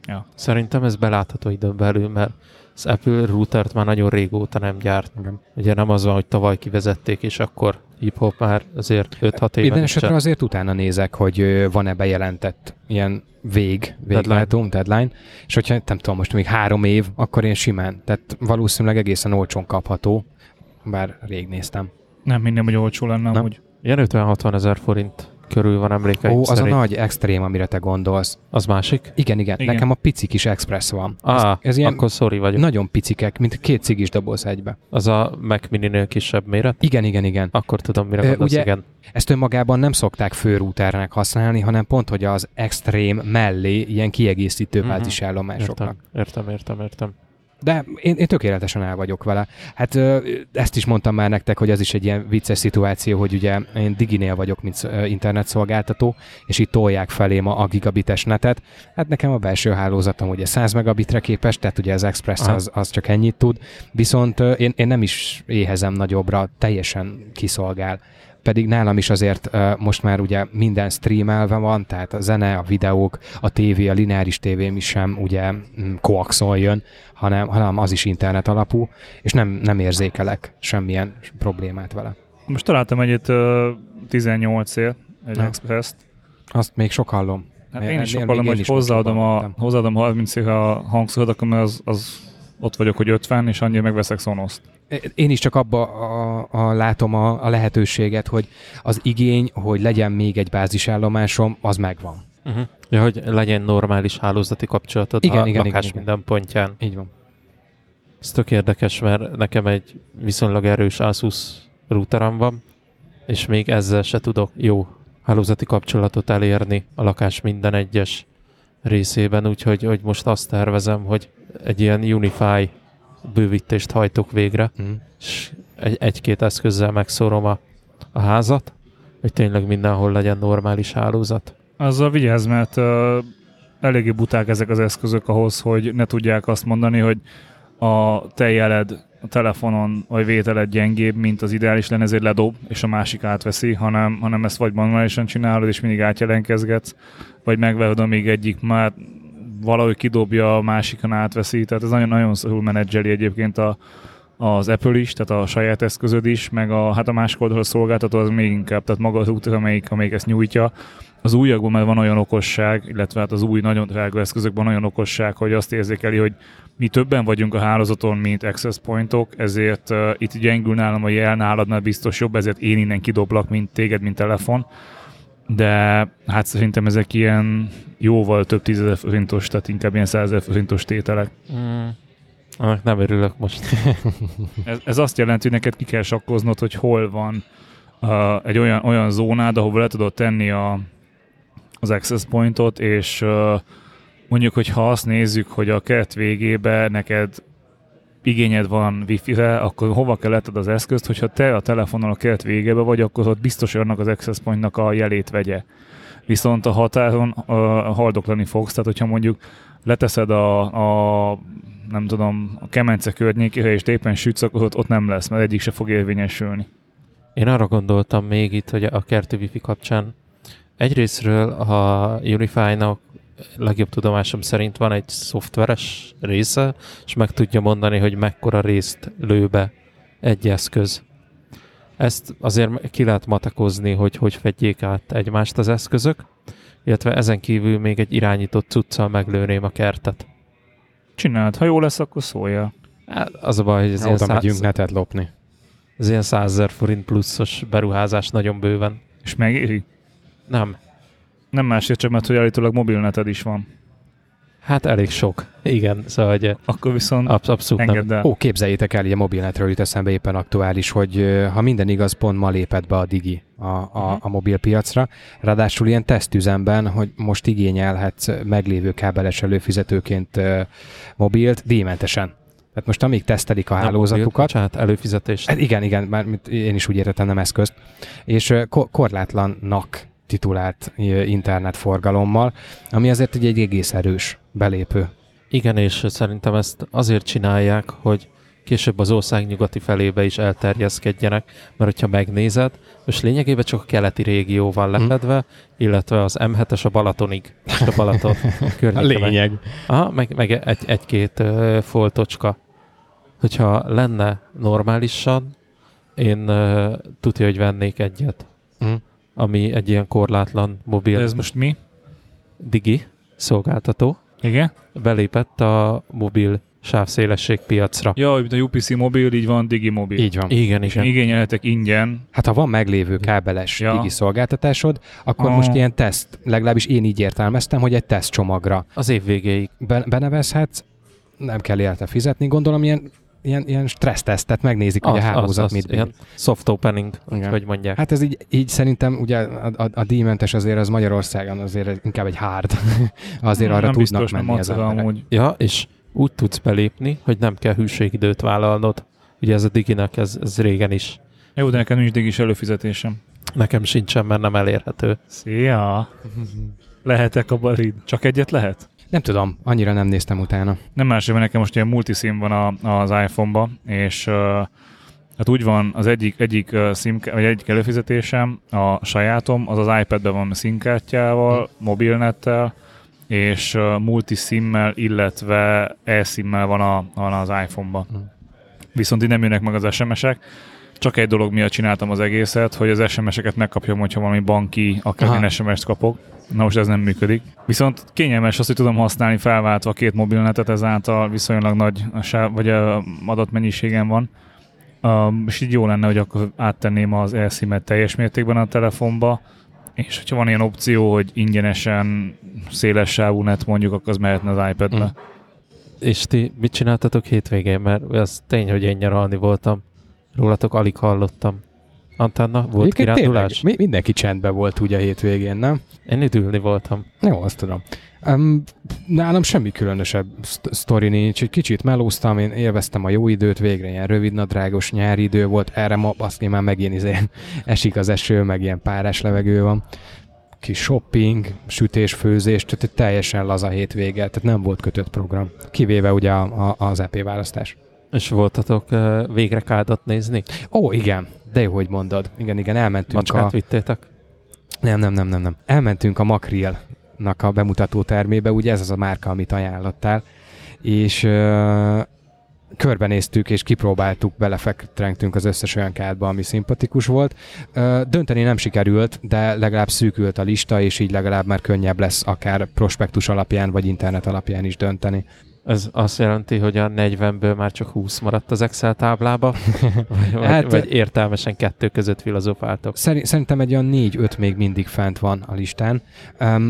ja. Szerintem ez belátható időn belül, mert az Apple routert már nagyon régóta nem gyárt. Igen. Ugye nem az van, hogy tavaly kivezették, és akkor hip-hop már azért 5-6 éve. Minden esetre azért utána nézek, hogy van-e bejelentett ilyen vég, véglátum, deadline. deadline, és hogyha nem tudom, most még három év, akkor én simán, tehát valószínűleg egészen olcsón kapható, bár rég néztem. Nem minden, hogy olcsó lenne, nem. hogy Ilyen 50-60 ezer forint körül van emlékeim Ó, az szerint. a nagy extrém, amire te gondolsz. Az másik? Igen, igen. igen. Nekem a pici kis express van. Ah, ez, ez ilyen akkor sorry vagyok. Nagyon picikek, mint két cigis doboz egybe. Az a Mac Mini-nél kisebb méret? Igen, igen, igen. Akkor tudom, mire gondolsz, ugye, igen. Ezt önmagában nem szokták főrúternek használni, hanem pont, hogy az extrém mellé ilyen kiegészítő mm-hmm. bázisállomásokat. Értem, értem, értem, értem. De én, én tökéletesen el vagyok vele. Hát ezt is mondtam már nektek, hogy ez is egy ilyen vicces szituáció, hogy ugye én Diginél vagyok, mint internetszolgáltató, és itt tolják felém a, a gigabites netet. Hát nekem a belső hálózatom ugye 100 megabitre képes, tehát ugye az Express az, az csak ennyit tud, viszont én, én nem is éhezem nagyobbra, teljesen kiszolgál pedig nálam is azért most már ugye minden streamelve van, tehát a zene, a videók, a tévé, a lineáris tévém is sem ugye mm, koaxol jön, hanem, hanem az is internet alapú, és nem, nem érzékelek semmilyen problémát vele. Most találtam egyet uh, 18 él, egy Express-t. Azt még sok hallom. Hát én, én is hallom, hogy hozzáadom a, hozzáadom 30 a hangszórat, akkor az, az ott vagyok, hogy 50, és annyira megveszek Sonos-t. Én is csak abba a, a, látom a, a lehetőséget, hogy az igény, hogy legyen még egy bázisállomásom, az megvan. Uh-huh. Ja, hogy legyen normális hálózati kapcsolatod igen, a igen, lakás igen, minden igen. pontján. Így van. Ez tök érdekes, mert nekem egy viszonylag erős Asus routerem van, és még ezzel se tudok jó hálózati kapcsolatot elérni a lakás minden egyes részében, úgyhogy hogy most azt tervezem, hogy egy ilyen Unify bővítést hajtok végre, mm. és egy, egy-két eszközzel megszórom a, a házat, hogy tényleg mindenhol legyen normális hálózat. Azzal vigyázz, mert uh, eléggé buták ezek az eszközök ahhoz, hogy ne tudják azt mondani, hogy a te jeled a telefonon vagy vételed gyengébb, mint az ideális lenne, ezért ledob, és a másik átveszi, hanem, hanem ezt vagy manuálisan csinálod, és mindig átjelenkezgetsz, vagy megvehed, amíg egyik már valahogy kidobja, a másikon átveszi, tehát ez nagyon-nagyon szorul menedzseli egyébként a, az Apple is, tehát a saját eszközöd is, meg a, hát a másik oldalról szolgáltató az még inkább, tehát maga az út, amelyik, amelyik ezt nyújtja. Az újakban már van olyan okosság, illetve hát az új nagyon drága eszközökben olyan okosság, hogy azt érzékeli, hogy mi többen vagyunk a hálózaton, mint access pointok, ezért uh, itt gyengül nálam a jel, náladnál biztos jobb, ezért én innen kidoblak, mint téged, mint telefon de hát szerintem ezek ilyen jóval több tízezer forintos, tehát inkább ilyen százezer forintos tételek. Mm. nem örülök most. ez, ez azt jelenti, hogy neked ki kell sakkoznod, hogy hol van uh, egy olyan, olyan zónád, ahol le tudod tenni a, az access pointot, és uh, mondjuk, hogy ha azt nézzük, hogy a kert végébe neked igényed van wifi-re, akkor hova kell letted az eszközt, hogyha te a telefonon a kert végébe vagy, akkor ott biztos, annak az access pointnak a jelét vegye. Viszont a határon uh, haldoklani fogsz, tehát hogyha mondjuk leteszed a, a nem tudom, a kemence környékére, és éppen sütsz, akkor ott, ott nem lesz, mert egyik se fog érvényesülni. Én arra gondoltam még itt, hogy a kerti wifi kapcsán egyrésztről a Unify-nak legjobb tudomásom szerint van egy szoftveres része, és meg tudja mondani, hogy mekkora részt lő be egy eszköz. Ezt azért ki lehet matekozni, hogy hogy fedjék át egymást az eszközök, illetve ezen kívül még egy irányított cuccal meglőném a kertet. Csináld, ha jó lesz, akkor szólja. Hát, az a baj, hogy ez ilyen száz... megyünk netet lopni. Ez ilyen 100 forint pluszos beruházás nagyon bőven. És megéri? Nem. Nem másért csak, mert hogy állítólag mobilneted is van. Hát elég sok. Igen, szóval hogy Akkor viszont absz- abszolút engedd el. Ó, képzeljétek el, hogy a mobilnetről jut eszembe éppen aktuális, hogy ha minden igaz, pont ma lépett be a Digi a, a, uh-huh. a mobilpiacra. Ráadásul ilyen tesztüzemben, hogy most igényelhetsz meglévő kábeles előfizetőként mobilt díjmentesen. Tehát most amíg tesztelik a Nem hálózatukat, bocsánat, előfizetést. Hát igen, igen, már én is úgy értettem, nem eszközt. És korlátlannak titulált internetforgalommal, ami azért egy, egy egész erős belépő. Igen, és szerintem ezt azért csinálják, hogy később az ország nyugati felébe is elterjeszkedjenek, mert hogyha megnézed, most lényegében csak a keleti régió van lefedve, illetve az M7-es a Balatonig, a Balaton környéke meg- Aha, meg, meg egy, egy-két uh, foltocska. Hogyha lenne normálisan, én uh, tudja, hogy vennék egyet, Mm. Ami egy ilyen korlátlan mobil De ez most mi? digi szolgáltató. Igen? Belépett a mobil sávszélesség piacra. Ja, mint a UPC mobil, így van Digi mobil. Így van. Igen, igen. igényelhetek ingyen. Hát ha van meglévő kábeles Ja. digi szolgáltatásod, akkor Ah. most ilyen teszt, legalábbis én így értelmeztem, hogy egy tesztcsomagra Az év végéig. be- benevezhetsz, nem kell érte fizetni, gondolom ilyen, ilyen, ilyen stressztesztet megnézik, hogy a hálózat mit bír. ilyen soft opening, Igen. hogy mondják. Hát ez így, így szerintem ugye a, a, a díjmentes azért az Magyarországon azért inkább egy hard. azért arra nem tudnak biztos, menni az emberek. amúgy. Ja, és úgy tudsz belépni, hogy nem kell hűségidőt vállalnod. Ugye ez a diginek, ez, ez régen is. Jó, de nekem nincs digis előfizetésem. Nekem sincsen, mert nem elérhető. Szia! Lehetek a barid. Csak egyet lehet? Nem tudom, annyira nem néztem utána. Nem más, mert nekem most ilyen multisim van a, az iPhone-ba, és uh, hát úgy van, az egyik, egyik uh, SIM, vagy egyik előfizetésem, a sajátom, az az iPad-ben van SIM-kártyával, mobilnettel, és uh, multisimmel, illetve e-simmel van, a, van az iPhone-ba. Mm. Viszont így nem jönnek meg az SMS-ek, csak egy dolog miatt csináltam az egészet, hogy az SMS-eket megkapjam, hogyha valami banki, akár SMS-t kapok. Na most ez nem működik. Viszont kényelmes az, hogy tudom használni felváltva két mobilnetet, ezáltal viszonylag nagy a sáv, vagy a adatmennyiségem van. Um, és így jó lenne, hogy akkor áttenném az elszímet teljes mértékben a telefonba, és hogyha van ilyen opció, hogy ingyenesen széles sávú net mondjuk, akkor az mehetne az iPad-be. Mm. És ti mit csináltatok hétvégén? Mert az tény, hogy én nyaralni voltam. Rólatok alig hallottam. Antenna, volt Egyébként kirándulás? tényleg, mi- mindenki csendben volt ugye a hétvégén, nem? Én üdülni voltam. Jó, azt tudom. Um, nálam semmi különösebb szt- sztori nincs. Egy kicsit melóztam, én élveztem a jó időt, végre ilyen rövidnadrágos nyári idő volt, erre ma azt már megint izé, esik az eső, meg ilyen párás levegő van. Kis shopping, sütés, főzés, tehát egy teljesen laza hétvége, tehát nem volt kötött program. Kivéve ugye a, a, az EP választás. És voltatok uh, végre kádat nézni? Ó, igen, de jó, hogy mondod. Igen, igen, elmentünk Macskát a... vittétek? Nem, nem, nem, nem, nem. Elmentünk a Makrilnak a bemutató termébe, ugye ez az a márka, amit ajánlottál, és ö, körbenéztük és kipróbáltuk, belefektrenktünk az összes olyan kádba, ami szimpatikus volt. Ö, dönteni nem sikerült, de legalább szűkült a lista, és így legalább már könnyebb lesz akár prospektus alapján, vagy internet alapján is dönteni. Ez azt jelenti, hogy a 40-ből már csak 20 maradt az Excel táblába? Vagy, Hát- vagy értelmesen kettő között filozofáltok? Szeri- Szerintem egy olyan 4-5 még mindig fent van a listán.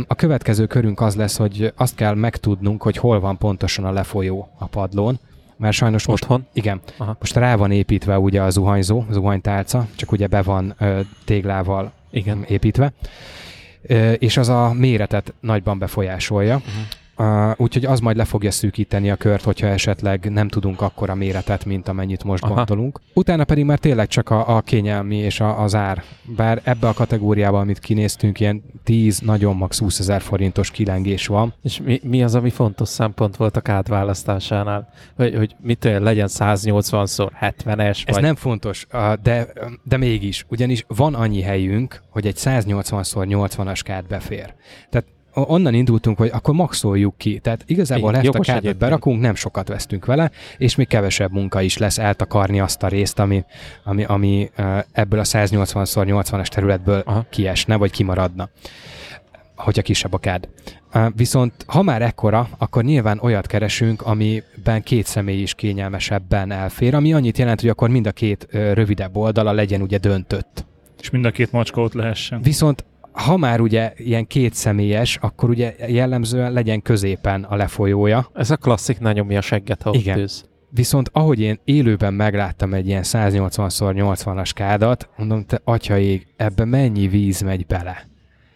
A következő körünk az lesz, hogy azt kell megtudnunk, hogy hol van pontosan a lefolyó a padlón, mert sajnos most Otthon? Igen. Aha. Most rá van építve ugye a zuhanyzó, zuhanytálca, csak ugye be van ö, téglával Igen. építve, ö, és az a méretet nagyban befolyásolja. Uh-huh. Uh, úgyhogy az majd le fogja szűkíteni a kört, hogyha esetleg nem tudunk akkora méretet, mint amennyit most Aha. Gondolunk. Utána pedig már tényleg csak a, a kényelmi és a, az ár. Bár ebbe a kategóriába, amit kinéztünk, ilyen 10, nagyon max 20 ezer forintos kilengés van. És mi, mi az, ami fontos szempont volt a kád választásánál? Hogy, hogy mit olyan, legyen 180-szor 70-es, Ez vagy nem fontos, de, de mégis, ugyanis van annyi helyünk, hogy egy 180x80-as kád befér. Tehát onnan indultunk, hogy akkor maxoljuk ki. Tehát igazából Igen, ezt a egyébként. berakunk, nem sokat vesztünk vele, és még kevesebb munka is lesz eltakarni azt a részt, ami, ami, ami ebből a 180x80-as területből Aha. kiesne, vagy kimaradna hogyha kisebb a kád. Viszont ha már ekkora, akkor nyilván olyat keresünk, amiben két személy is kényelmesebben elfér, ami annyit jelent, hogy akkor mind a két rövidebb oldala legyen ugye döntött. És mind a két macska ott lehessen. Viszont ha már ugye ilyen két személyes, akkor ugye jellemzően legyen középen a lefolyója. ez a klasszik, ne nyomja a segget, ha Igen. ülsz. Viszont ahogy én élőben megláttam egy ilyen 180x80-as kádat, mondom, te atyaég, ebbe mennyi víz megy bele?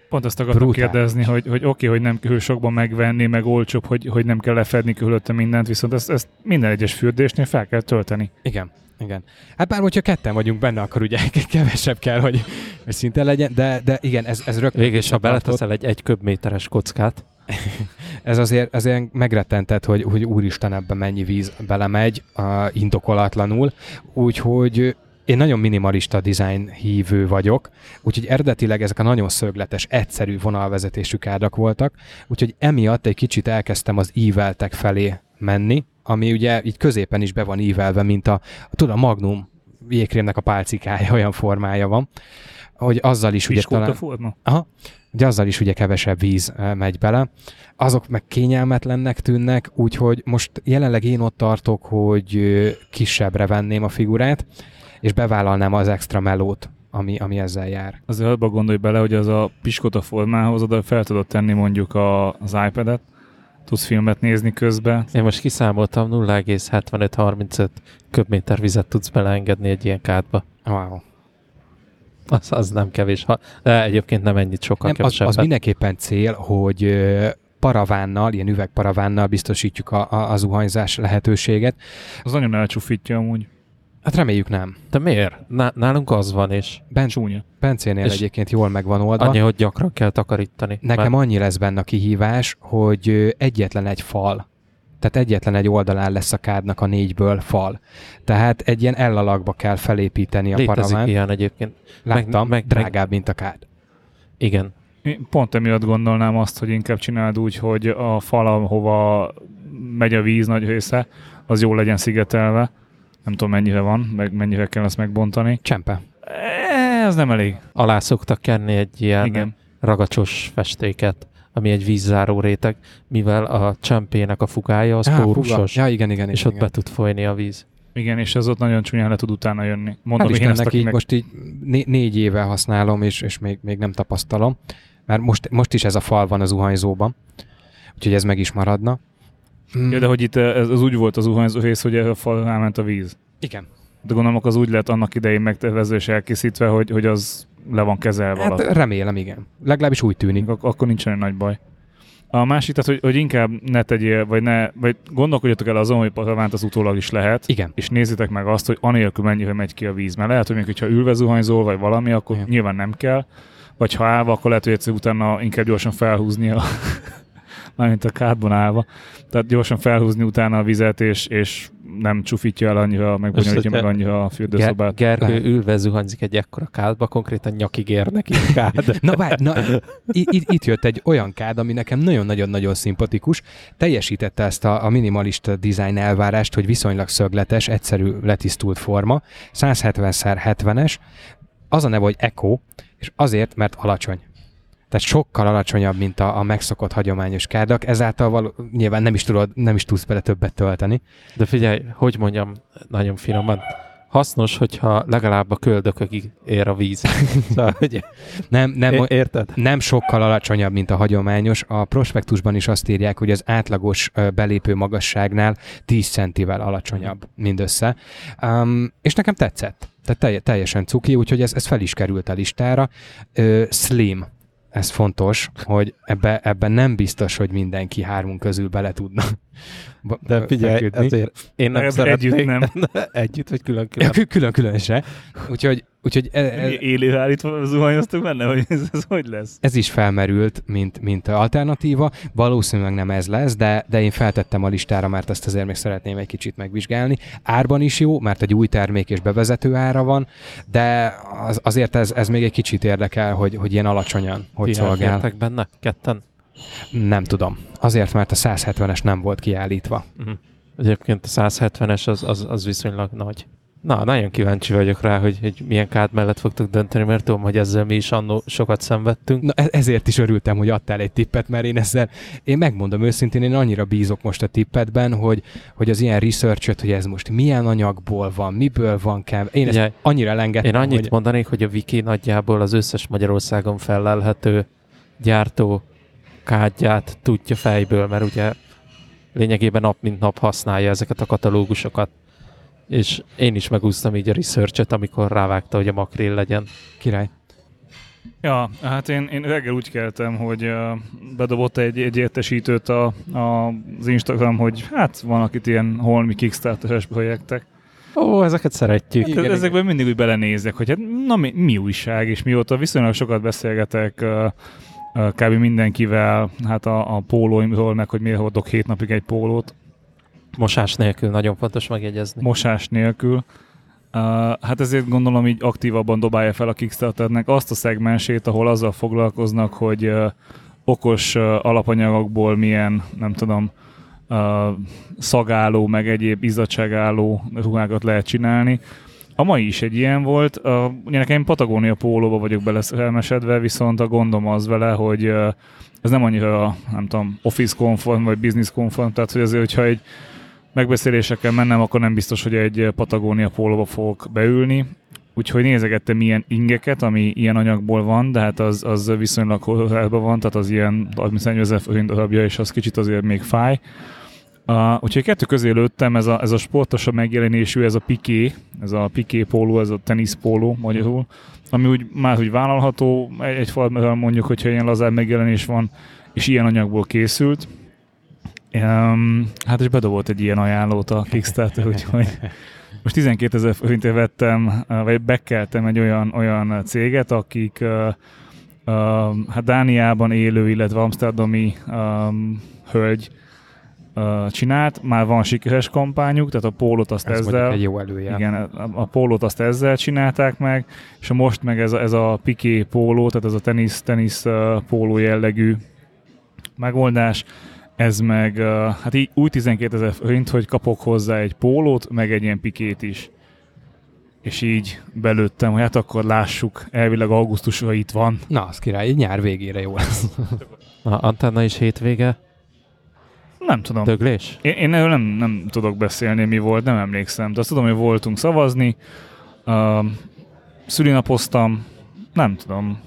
Pont azt akartam Brutális. kérdezni, hogy, hogy oké, hogy nem kell sokban megvenni, meg olcsóbb, hogy, hogy nem kell lefedni körülötte mindent, viszont ezt, ezt minden egyes fürdésnél fel kell tölteni. Igen. Igen. Hát bár hogyha ketten vagyunk benne, akkor ugye kevesebb kell, hogy, hogy szinte legyen, de, de igen, ez, ez rögtön Végül is, ha beleteszel egy egy köbméteres kockát, Ez azért, azért megrettentett, hogy, hogy úristen ebbe mennyi víz belemegy uh, indokolatlanul, úgyhogy én nagyon minimalista design hívő vagyok, úgyhogy eredetileg ezek a nagyon szögletes, egyszerű vonalvezetésű kádak voltak, úgyhogy emiatt egy kicsit elkezdtem az íveltek felé menni, ami ugye így középen is be van ívelve, mint a, tudom, a Magnum jégkrémnek a pálcikája, olyan formája van, hogy azzal is ugye talán... forma? Aha, ugye azzal is ugye kevesebb víz eh, megy bele. Azok meg kényelmetlennek tűnnek, úgyhogy most jelenleg én ott tartok, hogy ö, kisebbre venném a figurát, és bevállalnám az extra melót, ami, ami ezzel jár. Azért abba gondolj bele, hogy az a piskóta formához oda fel tudod tenni mondjuk a, az iPad-et, tudsz filmet nézni közben. én most kiszámoltam 0,75-35 köbméter vizet tudsz beleengedni egy ilyen kádba. Wow. Az, az nem kevés. Ha, de egyébként nem ennyit sokkal Nem, az, az mindenképpen cél, hogy paravánnal, ilyen üvegparavánnal biztosítjuk a, a, a zuhanyzás lehetőséget. Az nagyon elcsúfítja amúgy. Hát reméljük nem. De miért? Ná- nálunk az van, és Ben, Csúnya. Bencénél És egyébként jól meg van oldva. annyi, hogy gyakran kell takarítani. Nekem Mert annyi lesz benne a kihívás, hogy egyetlen egy fal, tehát egyetlen egy oldalán lesz a kádnak a négyből fal. Tehát egy ilyen ellalakba kell felépíteni a létezik paravánt. ilyen egyébként. Láttam, meg, meg- drágább, mint a kád. Igen. Én pont emiatt gondolnám azt, hogy inkább csináld úgy, hogy a fal, ahova megy a víz nagy része, az jól legyen szigetelve. Nem tudom mennyivel van, meg mennyivel kell azt megbontani. Csempe. Ez nem elég. Alá szoktak kenni egy ilyen Igen. ragacsos festéket, ami egy vízzáró réteg, mivel a csempének a fugája az Á, pórusos, fuga. Ja, igen, igen. és igen, ott be tud folyni a víz. Igen, és ez ott nagyon csúnyán le tud utána jönni. Mondom, Hál' én ezt, így meg... most így né- négy éve használom, és, és még, még nem tapasztalom. Mert most, most is ez a fal van az zuhanyzóban. Úgyhogy ez meg is maradna. Mm, Ja, de hogy itt ez, ez úgy volt az zuhanyzó rész, hogy a fal elment a víz. Igen. De gondolom, az úgy lett annak idején megtervező és elkészítve, hogy, hogy az le van kezelve Hát alatt. remélem, igen. Legalábbis úgy tűnik. Ak- akkor nincsen nagy baj. A másik, tehát, hogy, hogy inkább ne tegyél, vagy ne, vagy gondolkodjatok el azon, hogy patavánt az utólag is lehet, Igen. és nézzétek meg azt, hogy anélkül mennyivel megy ki a víz. Mert lehet, hogy még, hogyha ülve zuhanyzol, vagy valami, akkor Igen. nyilván nem kell. Vagy ha állva, akkor lehet, hogy egyszer utána inkább gyorsan felhúzni a mármint a kádban állva. Tehát gyorsan felhúzni utána a vizet, és, és nem csufítja el annyira, meg bonyolítja meg annyira a Ger- fürdőszobát. Gergő Lehet. ülve zuhanyzik egy ekkora kádba, konkrétan nyakig ér neki a kád. Na várj, na, i- i- itt jött egy olyan kád, ami nekem nagyon-nagyon-nagyon szimpatikus. Teljesítette ezt a, a minimalista design elvárást, hogy viszonylag szögletes, egyszerű, letisztult forma. 170x70-es. Az a neve, hogy Eco, és azért, mert alacsony. Tehát sokkal alacsonyabb, mint a, a megszokott hagyományos kádak, ezáltal való, nyilván nem is, tudod, nem is tudsz bele többet tölteni. De figyelj, hogy mondjam nagyon finoman, hasznos, hogyha legalább a köldökökig ér a víz. Szóval, hogy Nem, nem, é- érted? nem sokkal alacsonyabb, mint a hagyományos. A prospektusban is azt írják, hogy az átlagos belépő magasságnál 10 centivel alacsonyabb mindössze. Um, és nekem tetszett. Tehát telj- teljesen cuki, úgyhogy ez, ez fel is került a listára. Ö, slim. Ez fontos, hogy ebbe, ebben nem biztos, hogy mindenki hármunk közül bele tudna. De figyelj, feküdni. azért én nem Ez szeretnék. együtt nem. együtt vagy Ja, külön-külön? kü- külön-különösre. Úgyhogy, úgyhogy e, e, Élő állítva zuhanyoztunk benne, hogy ez, ez hogy lesz? ez is felmerült, mint, mint alternatíva. Valószínűleg nem ez lesz, de, de én feltettem a listára, mert ezt azért még szeretném egy kicsit megvizsgálni. Árban is jó, mert egy új termék és bevezető ára van, de az, azért ez, ez még egy kicsit érdekel, hogy, hogy ilyen alacsonyan hogy Ti szolgál. benne? Ketten? Nem tudom. Azért, mert a 170-es nem volt kiállítva. Uh-huh. Egyébként a 170-es az, az, az viszonylag nagy. Na, nagyon kíváncsi vagyok rá, hogy, hogy milyen kád mellett fogtok dönteni, mert tudom, hogy ezzel mi is annó sokat szenvedtünk. Na, e- ezért is örültem, hogy adtál egy tippet, mert én ezzel, én megmondom őszintén, én annyira bízok most a tippetben, hogy, hogy az ilyen research hogy ez most milyen anyagból van, miből van kell. Én ezt Ugye, annyira elengedtem, én annyit hogy mondanék, hogy a Wiki nagyjából az összes Magyarországon fellelhető gyártó kádját tudja fejből, mert ugye lényegében nap mint nap használja ezeket a katalógusokat. És én is megúsztam így a research amikor rávágta, hogy a makrél legyen. király. Ja, hát én, én reggel úgy keltem, hogy uh, bedobott egy, egy értesítőt a, a, az Instagram, hogy hát van akit ilyen holmi Kickstarter-es projektek. Ó, ezeket szeretjük. Hát igen, ezekben mindig úgy belenézek, hogy hát na mi, mi újság, és mióta viszonylag sokat beszélgetek uh, kb. mindenkivel, hát a, a pólóimról, meg hogy miért hordok hét napig egy pólót. Mosás nélkül, nagyon fontos megjegyezni. Mosás nélkül. Uh, hát ezért gondolom így aktívabban dobálja fel a Kickstarternek azt a szegmensét, ahol azzal foglalkoznak, hogy uh, okos uh, alapanyagokból milyen, nem tudom, uh, szagálló, meg egyéb izzadságálló ruhákat lehet csinálni. A mai is egy ilyen volt. Uh, ugye nekem Patagónia pólóba vagyok beleszerelmesedve, viszont a gondom az vele, hogy ez nem annyira, nem tudom, office konform vagy business konform, tehát hogy azért, hogyha egy megbeszélésekkel mennem, akkor nem biztos, hogy egy Patagónia pólóba fogok beülni. Úgyhogy nézegettem milyen ingeket, ami ilyen anyagból van, de hát az, az viszonylag horrorában van, tehát az ilyen 34 ezer forint darabja, és az kicsit azért még fáj. Uh, úgyhogy kettő közé lőttem, ez a, ez a sportosabb megjelenésű, ez a piké, ez a piké póló, ez a teniszpóló magyarul, ami úgy már úgy vállalható, egy, egyfajta mondjuk, hogyha ilyen lazább megjelenés van, és ilyen anyagból készült. Um, hát és bedobott egy ilyen ajánlót a Kickstarter, úgyhogy most 12 ezer forintért vettem, vagy bekeltem egy olyan, olyan céget, akik uh, uh, hát Dániában élő, illetve Amsterdami um, hölgy uh, csinált, már van sikeres kampányuk, tehát a pólót azt Ez ezzel... egy jó előjel. Igen, a, a pólót azt ezzel csinálták meg, és a most meg ez a, ez a piké póló, tehát ez a tenisz, tenisz uh, póló jellegű megoldás, ez meg uh, hát így úgy 12 ezer forint, hogy kapok hozzá egy pólót, meg egy ilyen pikét is. És így belőttem, hogy hát akkor lássuk, elvileg augusztusra itt van. Na, az király, így nyár végére jó lesz. A antenna is hétvége. Nem tudom. Döglés? Én, én erről nem, nem tudok beszélni, mi volt, nem emlékszem. De azt tudom, hogy voltunk szavazni, uh, szülinapoztam, nem tudom.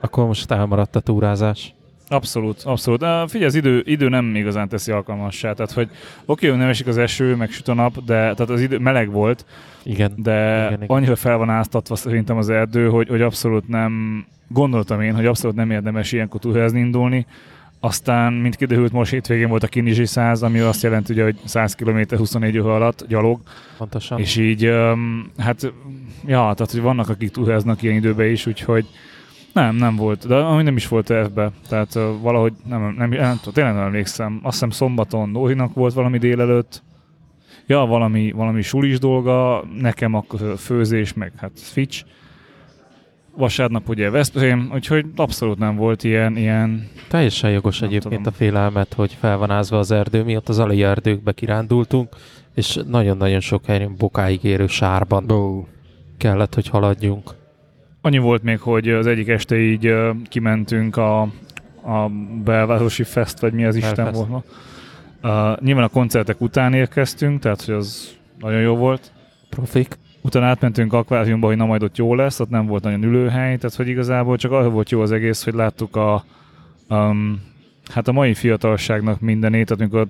Akkor most elmaradt a túrázás. Abszolút, abszolút. Uh, figyelj, az idő, idő nem igazán teszi alkalmassá. Tehát, hogy oké, hogy nem esik az eső, meg süt a nap, de tehát az idő meleg volt, Igen. de Igen, igen. annyira fel van áztatva szerintem az erdő, hogy, hogy abszolút nem, gondoltam én, hogy abszolút nem érdemes ilyenkor túrázni indulni. Aztán, mint kiderült, most hétvégén volt a Kinizsi 100, ami azt jelenti, ugye, hogy 100 km 24 óra alatt gyalog, Pontosan. és így, um, hát, ja, tehát, hogy vannak, akik túráznak ilyen időben is, úgyhogy nem, nem volt, de ami nem is volt ebbe, tehát uh, valahogy nem, nem, nem, nem tényleg nem emlékszem. Azt hiszem szombaton Nórinak volt valami délelőtt, ja, valami, valami sulis dolga, nekem akkor főzés, meg hát fitch. Vasárnap ugye Veszprém, úgyhogy abszolút nem volt ilyen, ilyen Teljesen jogos egyébként tudom. a félelmet, hogy fel van ázva az erdő, mi ott az alai erdőkbe kirándultunk, és nagyon-nagyon sok helyen bokáig érő sárban Bó. kellett, hogy haladjunk. Annyi volt még, hogy az egyik este így kimentünk a, a belvárosi fest, vagy mi az Isten Belfest. volt ma. Uh, nyilván a koncertek után érkeztünk, tehát hogy az nagyon jó volt. Profik. Utána átmentünk akváriumba, hogy na majd ott jó lesz, ott nem volt nagyon ülőhely, tehát hogy igazából csak arra volt jó az egész, hogy láttuk a, um, hát a mai fiatalságnak mindenét, tehát amikor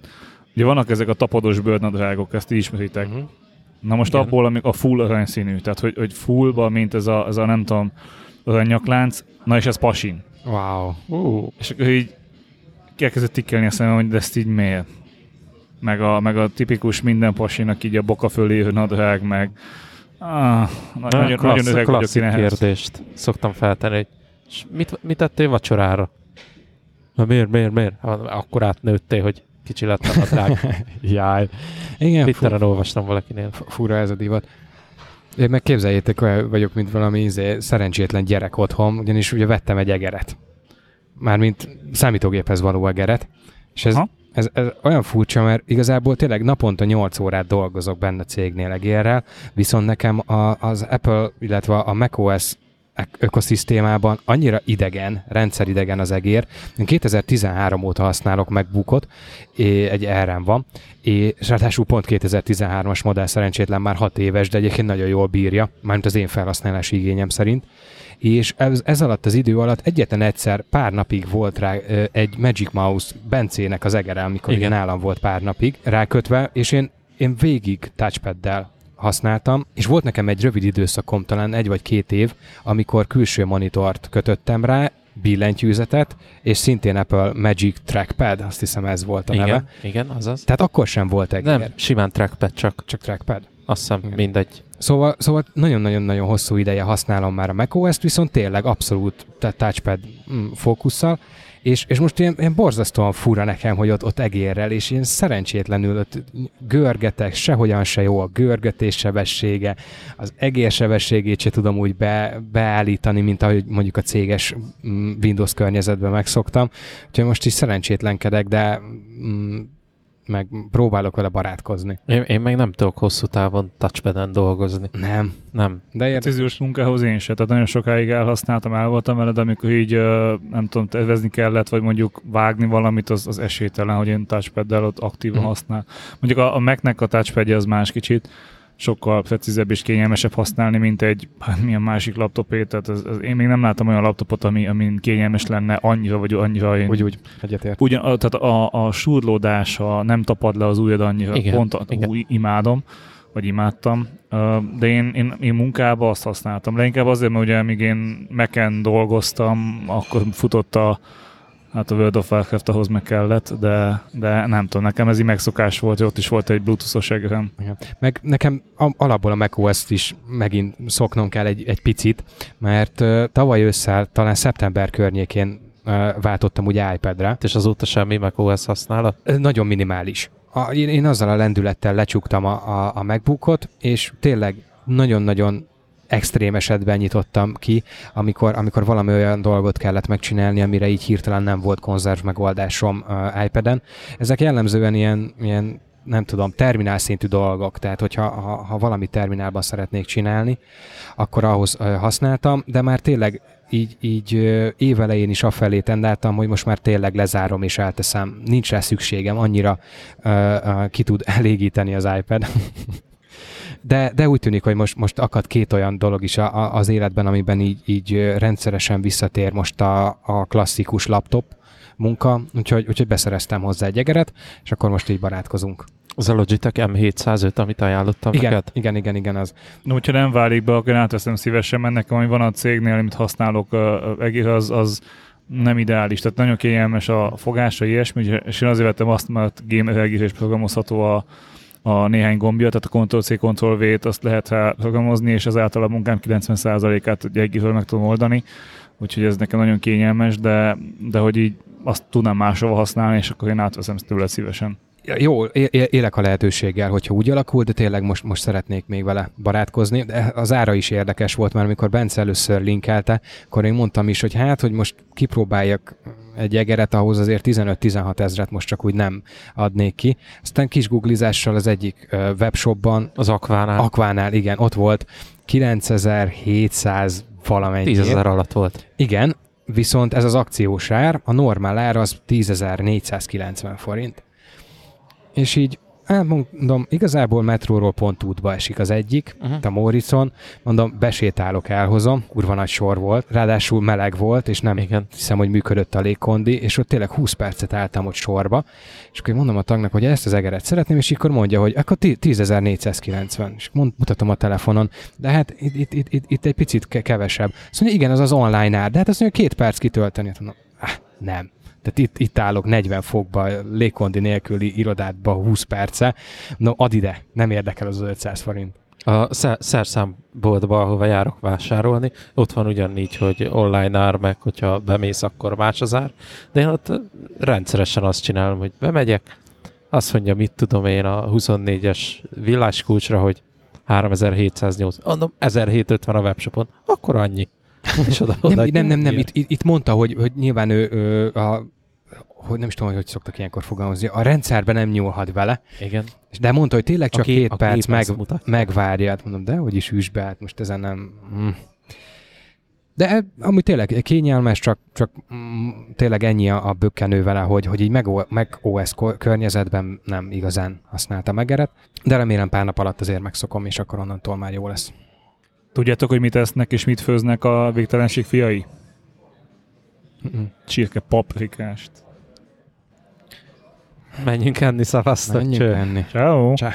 ugye vannak ezek a tapados bőrnadrágok, ezt ti ismeritek. Uh-huh. Na most Igen. abból, amik a full aranyszínű, tehát hogy, hogy fullba, mint ez a, ez a nem tudom, aranyaklánc, na és ez pasin. Wow. Uh, És akkor így elkezdett tikkelni a szemem, hogy de ezt így miért? Meg a, meg a tipikus minden pasinak így a boka fölé nadrág, meg ah, na- nagyon, klassz, nagyon öreg vagyok én ehhez. kérdést szoktam feltenni, hogy "És mit, mit tettél vacsorára? Na miért, miért, miért? Akkor átnőttél, hogy kicsi lett a nadrág. Jaj. Igen, Twitteren olvastam valakinél. fura ez a divat. Én meg képzeljétek, olyan vagyok, mint valami izé, szerencsétlen gyerek otthon, ugyanis ugye vettem egy egeret. Mármint számítógéphez való egeret. És ez, Aha. Ez, ez, olyan furcsa, mert igazából tényleg naponta 8 órát dolgozok benne cégnél egérrel, viszont nekem a, az Apple, illetve a macOS ök- ökoszisztémában annyira idegen, rendszeridegen az egér. Én 2013 óta használok MacBookot, egy RM van, és ráadásul pont 2013-as modell szerencsétlen már 6 éves, de egyébként nagyon jól bírja, mármint az én felhasználási igényem szerint. És ez, ez alatt az idő alatt egyetlen egyszer pár napig volt rá egy Magic Mouse Bencének az egere, amikor Igen. igen. nálam volt pár napig rákötve, és én, én végig touchpaddel használtam, és volt nekem egy rövid időszakom, talán egy vagy két év, amikor külső monitort kötöttem rá, billentyűzetet, és szintén Apple Magic Trackpad, azt hiszem ez volt a igen, neve. igen, azaz. Tehát akkor sem volt egy Nem, simán trackpad, csak csak trackpad. azt hiszem Igen. mindegy. Szóval, szóval nagyon-nagyon-nagyon hosszú ideje használom már a macOS-t, viszont tényleg abszolút touchpad mm, fókusszal, és, és most ilyen, ilyen borzasztóan fura nekem, hogy ott, ott egérrel, és ilyen szerencsétlenül ott görgetek, sehogyan se jó a görgetés sebessége, az egér sebességét se tudom úgy be, beállítani, mint ahogy mondjuk a céges mm, Windows környezetben megszoktam. Úgyhogy most is szerencsétlenkedek, de mm, meg próbálok vele barátkozni. Én, én meg nem tudok hosszú távon touchpaden dolgozni. Nem. Nem. De érdekes. Precíziós munkához én se, tehát nagyon sokáig elhasználtam, el voltam vele, de amikor így, nem tudom, tervezni kellett, vagy mondjuk vágni valamit, az, az esélytelen, hogy én touchpaddel ott aktívan Mhm. használ. Mondjuk a, a Mac-nek a touchpadja az más kicsit, sokkal precízebb és kényelmesebb használni, mint egy hát milyen másik laptopé, tehát ez, ez, én még nem láttam olyan laptopot, ami, amin kényelmes lenne annyira, vagy annyira én Úgy, úgy, egyetért. Ugyan, a- tehát a, a súrlódása nem tapad le az ujjad annyira, Igen, pont a, igen. Ú, imádom, vagy imádtam, de én, én, én munkában azt használtam. Leginkább azért, mert ugye amíg én Mac-en dolgoztam, akkor futott a, hát a World of Warcraft ahhoz meg kellett, de, de nem tudom, nekem ez így megszokás volt, hogy ott is volt egy bluetooth-os egerem. Igen. Meg nekem a- alapból a macOS-t is megint szoknom kell egy, egy picit, mert uh, tavaly ősszel, talán szeptember környékén uh, váltottam ugye iPad-re. És azóta semmi macOS használat. Nagyon minimális. A, én, én azzal a lendülettel lecsuktam a, a, a MacBookot, és tényleg nagyon-nagyon extrém esetben nyitottam ki, amikor, amikor valami olyan dolgot kellett megcsinálni, amire így hirtelen nem volt konzerv megoldásom uh, iPad-en. Ezek jellemzően ilyen, ilyen nem tudom, terminál szintű dolgok, tehát hogyha ha, ha valami terminálban szeretnék csinálni, akkor ahhoz ö, használtam, de már tényleg így, így évelején is afelé tendáltam, hogy most már tényleg lezárom és elteszem. Nincs rá szükségem, annyira ö, ö, ki tud elégíteni az iPad. De, de úgy tűnik, hogy most, most akad két olyan dolog is a, a, az életben, amiben így, így rendszeresen visszatér most a, a klasszikus laptop munka, úgyhogy, úgyhogy beszereztem hozzá egy egeret, és akkor most így barátkozunk. Az a Logitech M705, amit ajánlottam Igen, neked? igen, igen, igen, az. No, hogyha nem válik be, akkor én átveszem szívesen, mert nekem, ami van a cégnél, amit használok, az, az nem ideális, tehát nagyon kényelmes a fogása, ilyesmi, és én azért vettem azt, mert gamer egészés programozható a, a néhány gombja, tehát a Ctrl-C, Ctrl-V-t azt lehet programozni, és ezáltal a munkám 90%-át egy egészről meg tudom oldani, úgyhogy ez nekem nagyon kényelmes, de, de hogy így azt tudnám máshova használni, és akkor én átveszem tőle szívesen. Jó, élek a lehetőséggel, hogyha úgy alakul, de tényleg most, most szeretnék még vele barátkozni. De az ára is érdekes volt, mert amikor Bence először linkelte, akkor én mondtam is, hogy hát, hogy most kipróbáljak egy egeret, ahhoz azért 15-16 ezret most csak úgy nem adnék ki. Aztán kis googlizással az egyik webshopban, Az Aquánál Aquánál, igen, ott volt 9700 valamennyi. 10 ezer alatt volt. Igen, viszont ez az akciós ár, a normál ár az 10.490 forint. És így, mondom, igazából metróról pont útba esik az egyik, Uh-huh. a Móricon, mondom, besétálok, elhozom, kurva nagy sor volt, ráadásul meleg volt, és nem Igen. hiszem, hogy működött a légkondi, és ott tényleg 20 percet álltam ott sorba, és akkor mondom a tagnak, hogy ezt az egeret szeretném, és akkor mondja, hogy akkor 10.490, és mond, mutatom a telefonon, de hát itt, itt, itt, itt, itt egy picit ke- kevesebb. Azt mondja, igen, az az online ár, de hát azt mondja, két perc kitölteni. Hát mondom, ah, nem. Tehát itt, itt állok 40 fokba, légkondi nélküli irodádba 20 perce. No, add ide, nem érdekel az 500 forint. A szer- szerszámboltba, ahova járok vásárolni, ott van ugyanígy, hogy online ár, meg hogyha bemész, akkor más az ár. De én ott rendszeresen azt csinálom, hogy bemegyek, azt mondja, mit tudom én a 24-es villáskulcsra, hogy 3708. Mondom, 1750 a webshopon, akkor annyi. És oda, oda Nem, nem, nem, nem. Itt, itt, itt mondta, hogy, hogy nyilván ő, ő a, hogy nem is tudom, hogy hogy szoktak ilyenkor fogalmazni, a rendszerben nem nyúlhat vele, Igen. de mondta, hogy tényleg csak A két a perc meg, megvárja. Hát mondom, de hogy is üsd be, hát most ezen nem... Mm. De e- amúgy tényleg kényelmes, csak, csak mm, tényleg ennyi a, a bökkenő vele, hogy, hogy így meg, meg OS környezetben nem igazán használta megeret, de remélem pár nap alatt azért megszokom, és akkor onnantól már jó lesz. Tudjátok, hogy mit esznek és mit főznek a végtelenség fiai? Csirke paprikást. Menjünk enni, szavaztat. Menjünk enni. Ciao. Csá.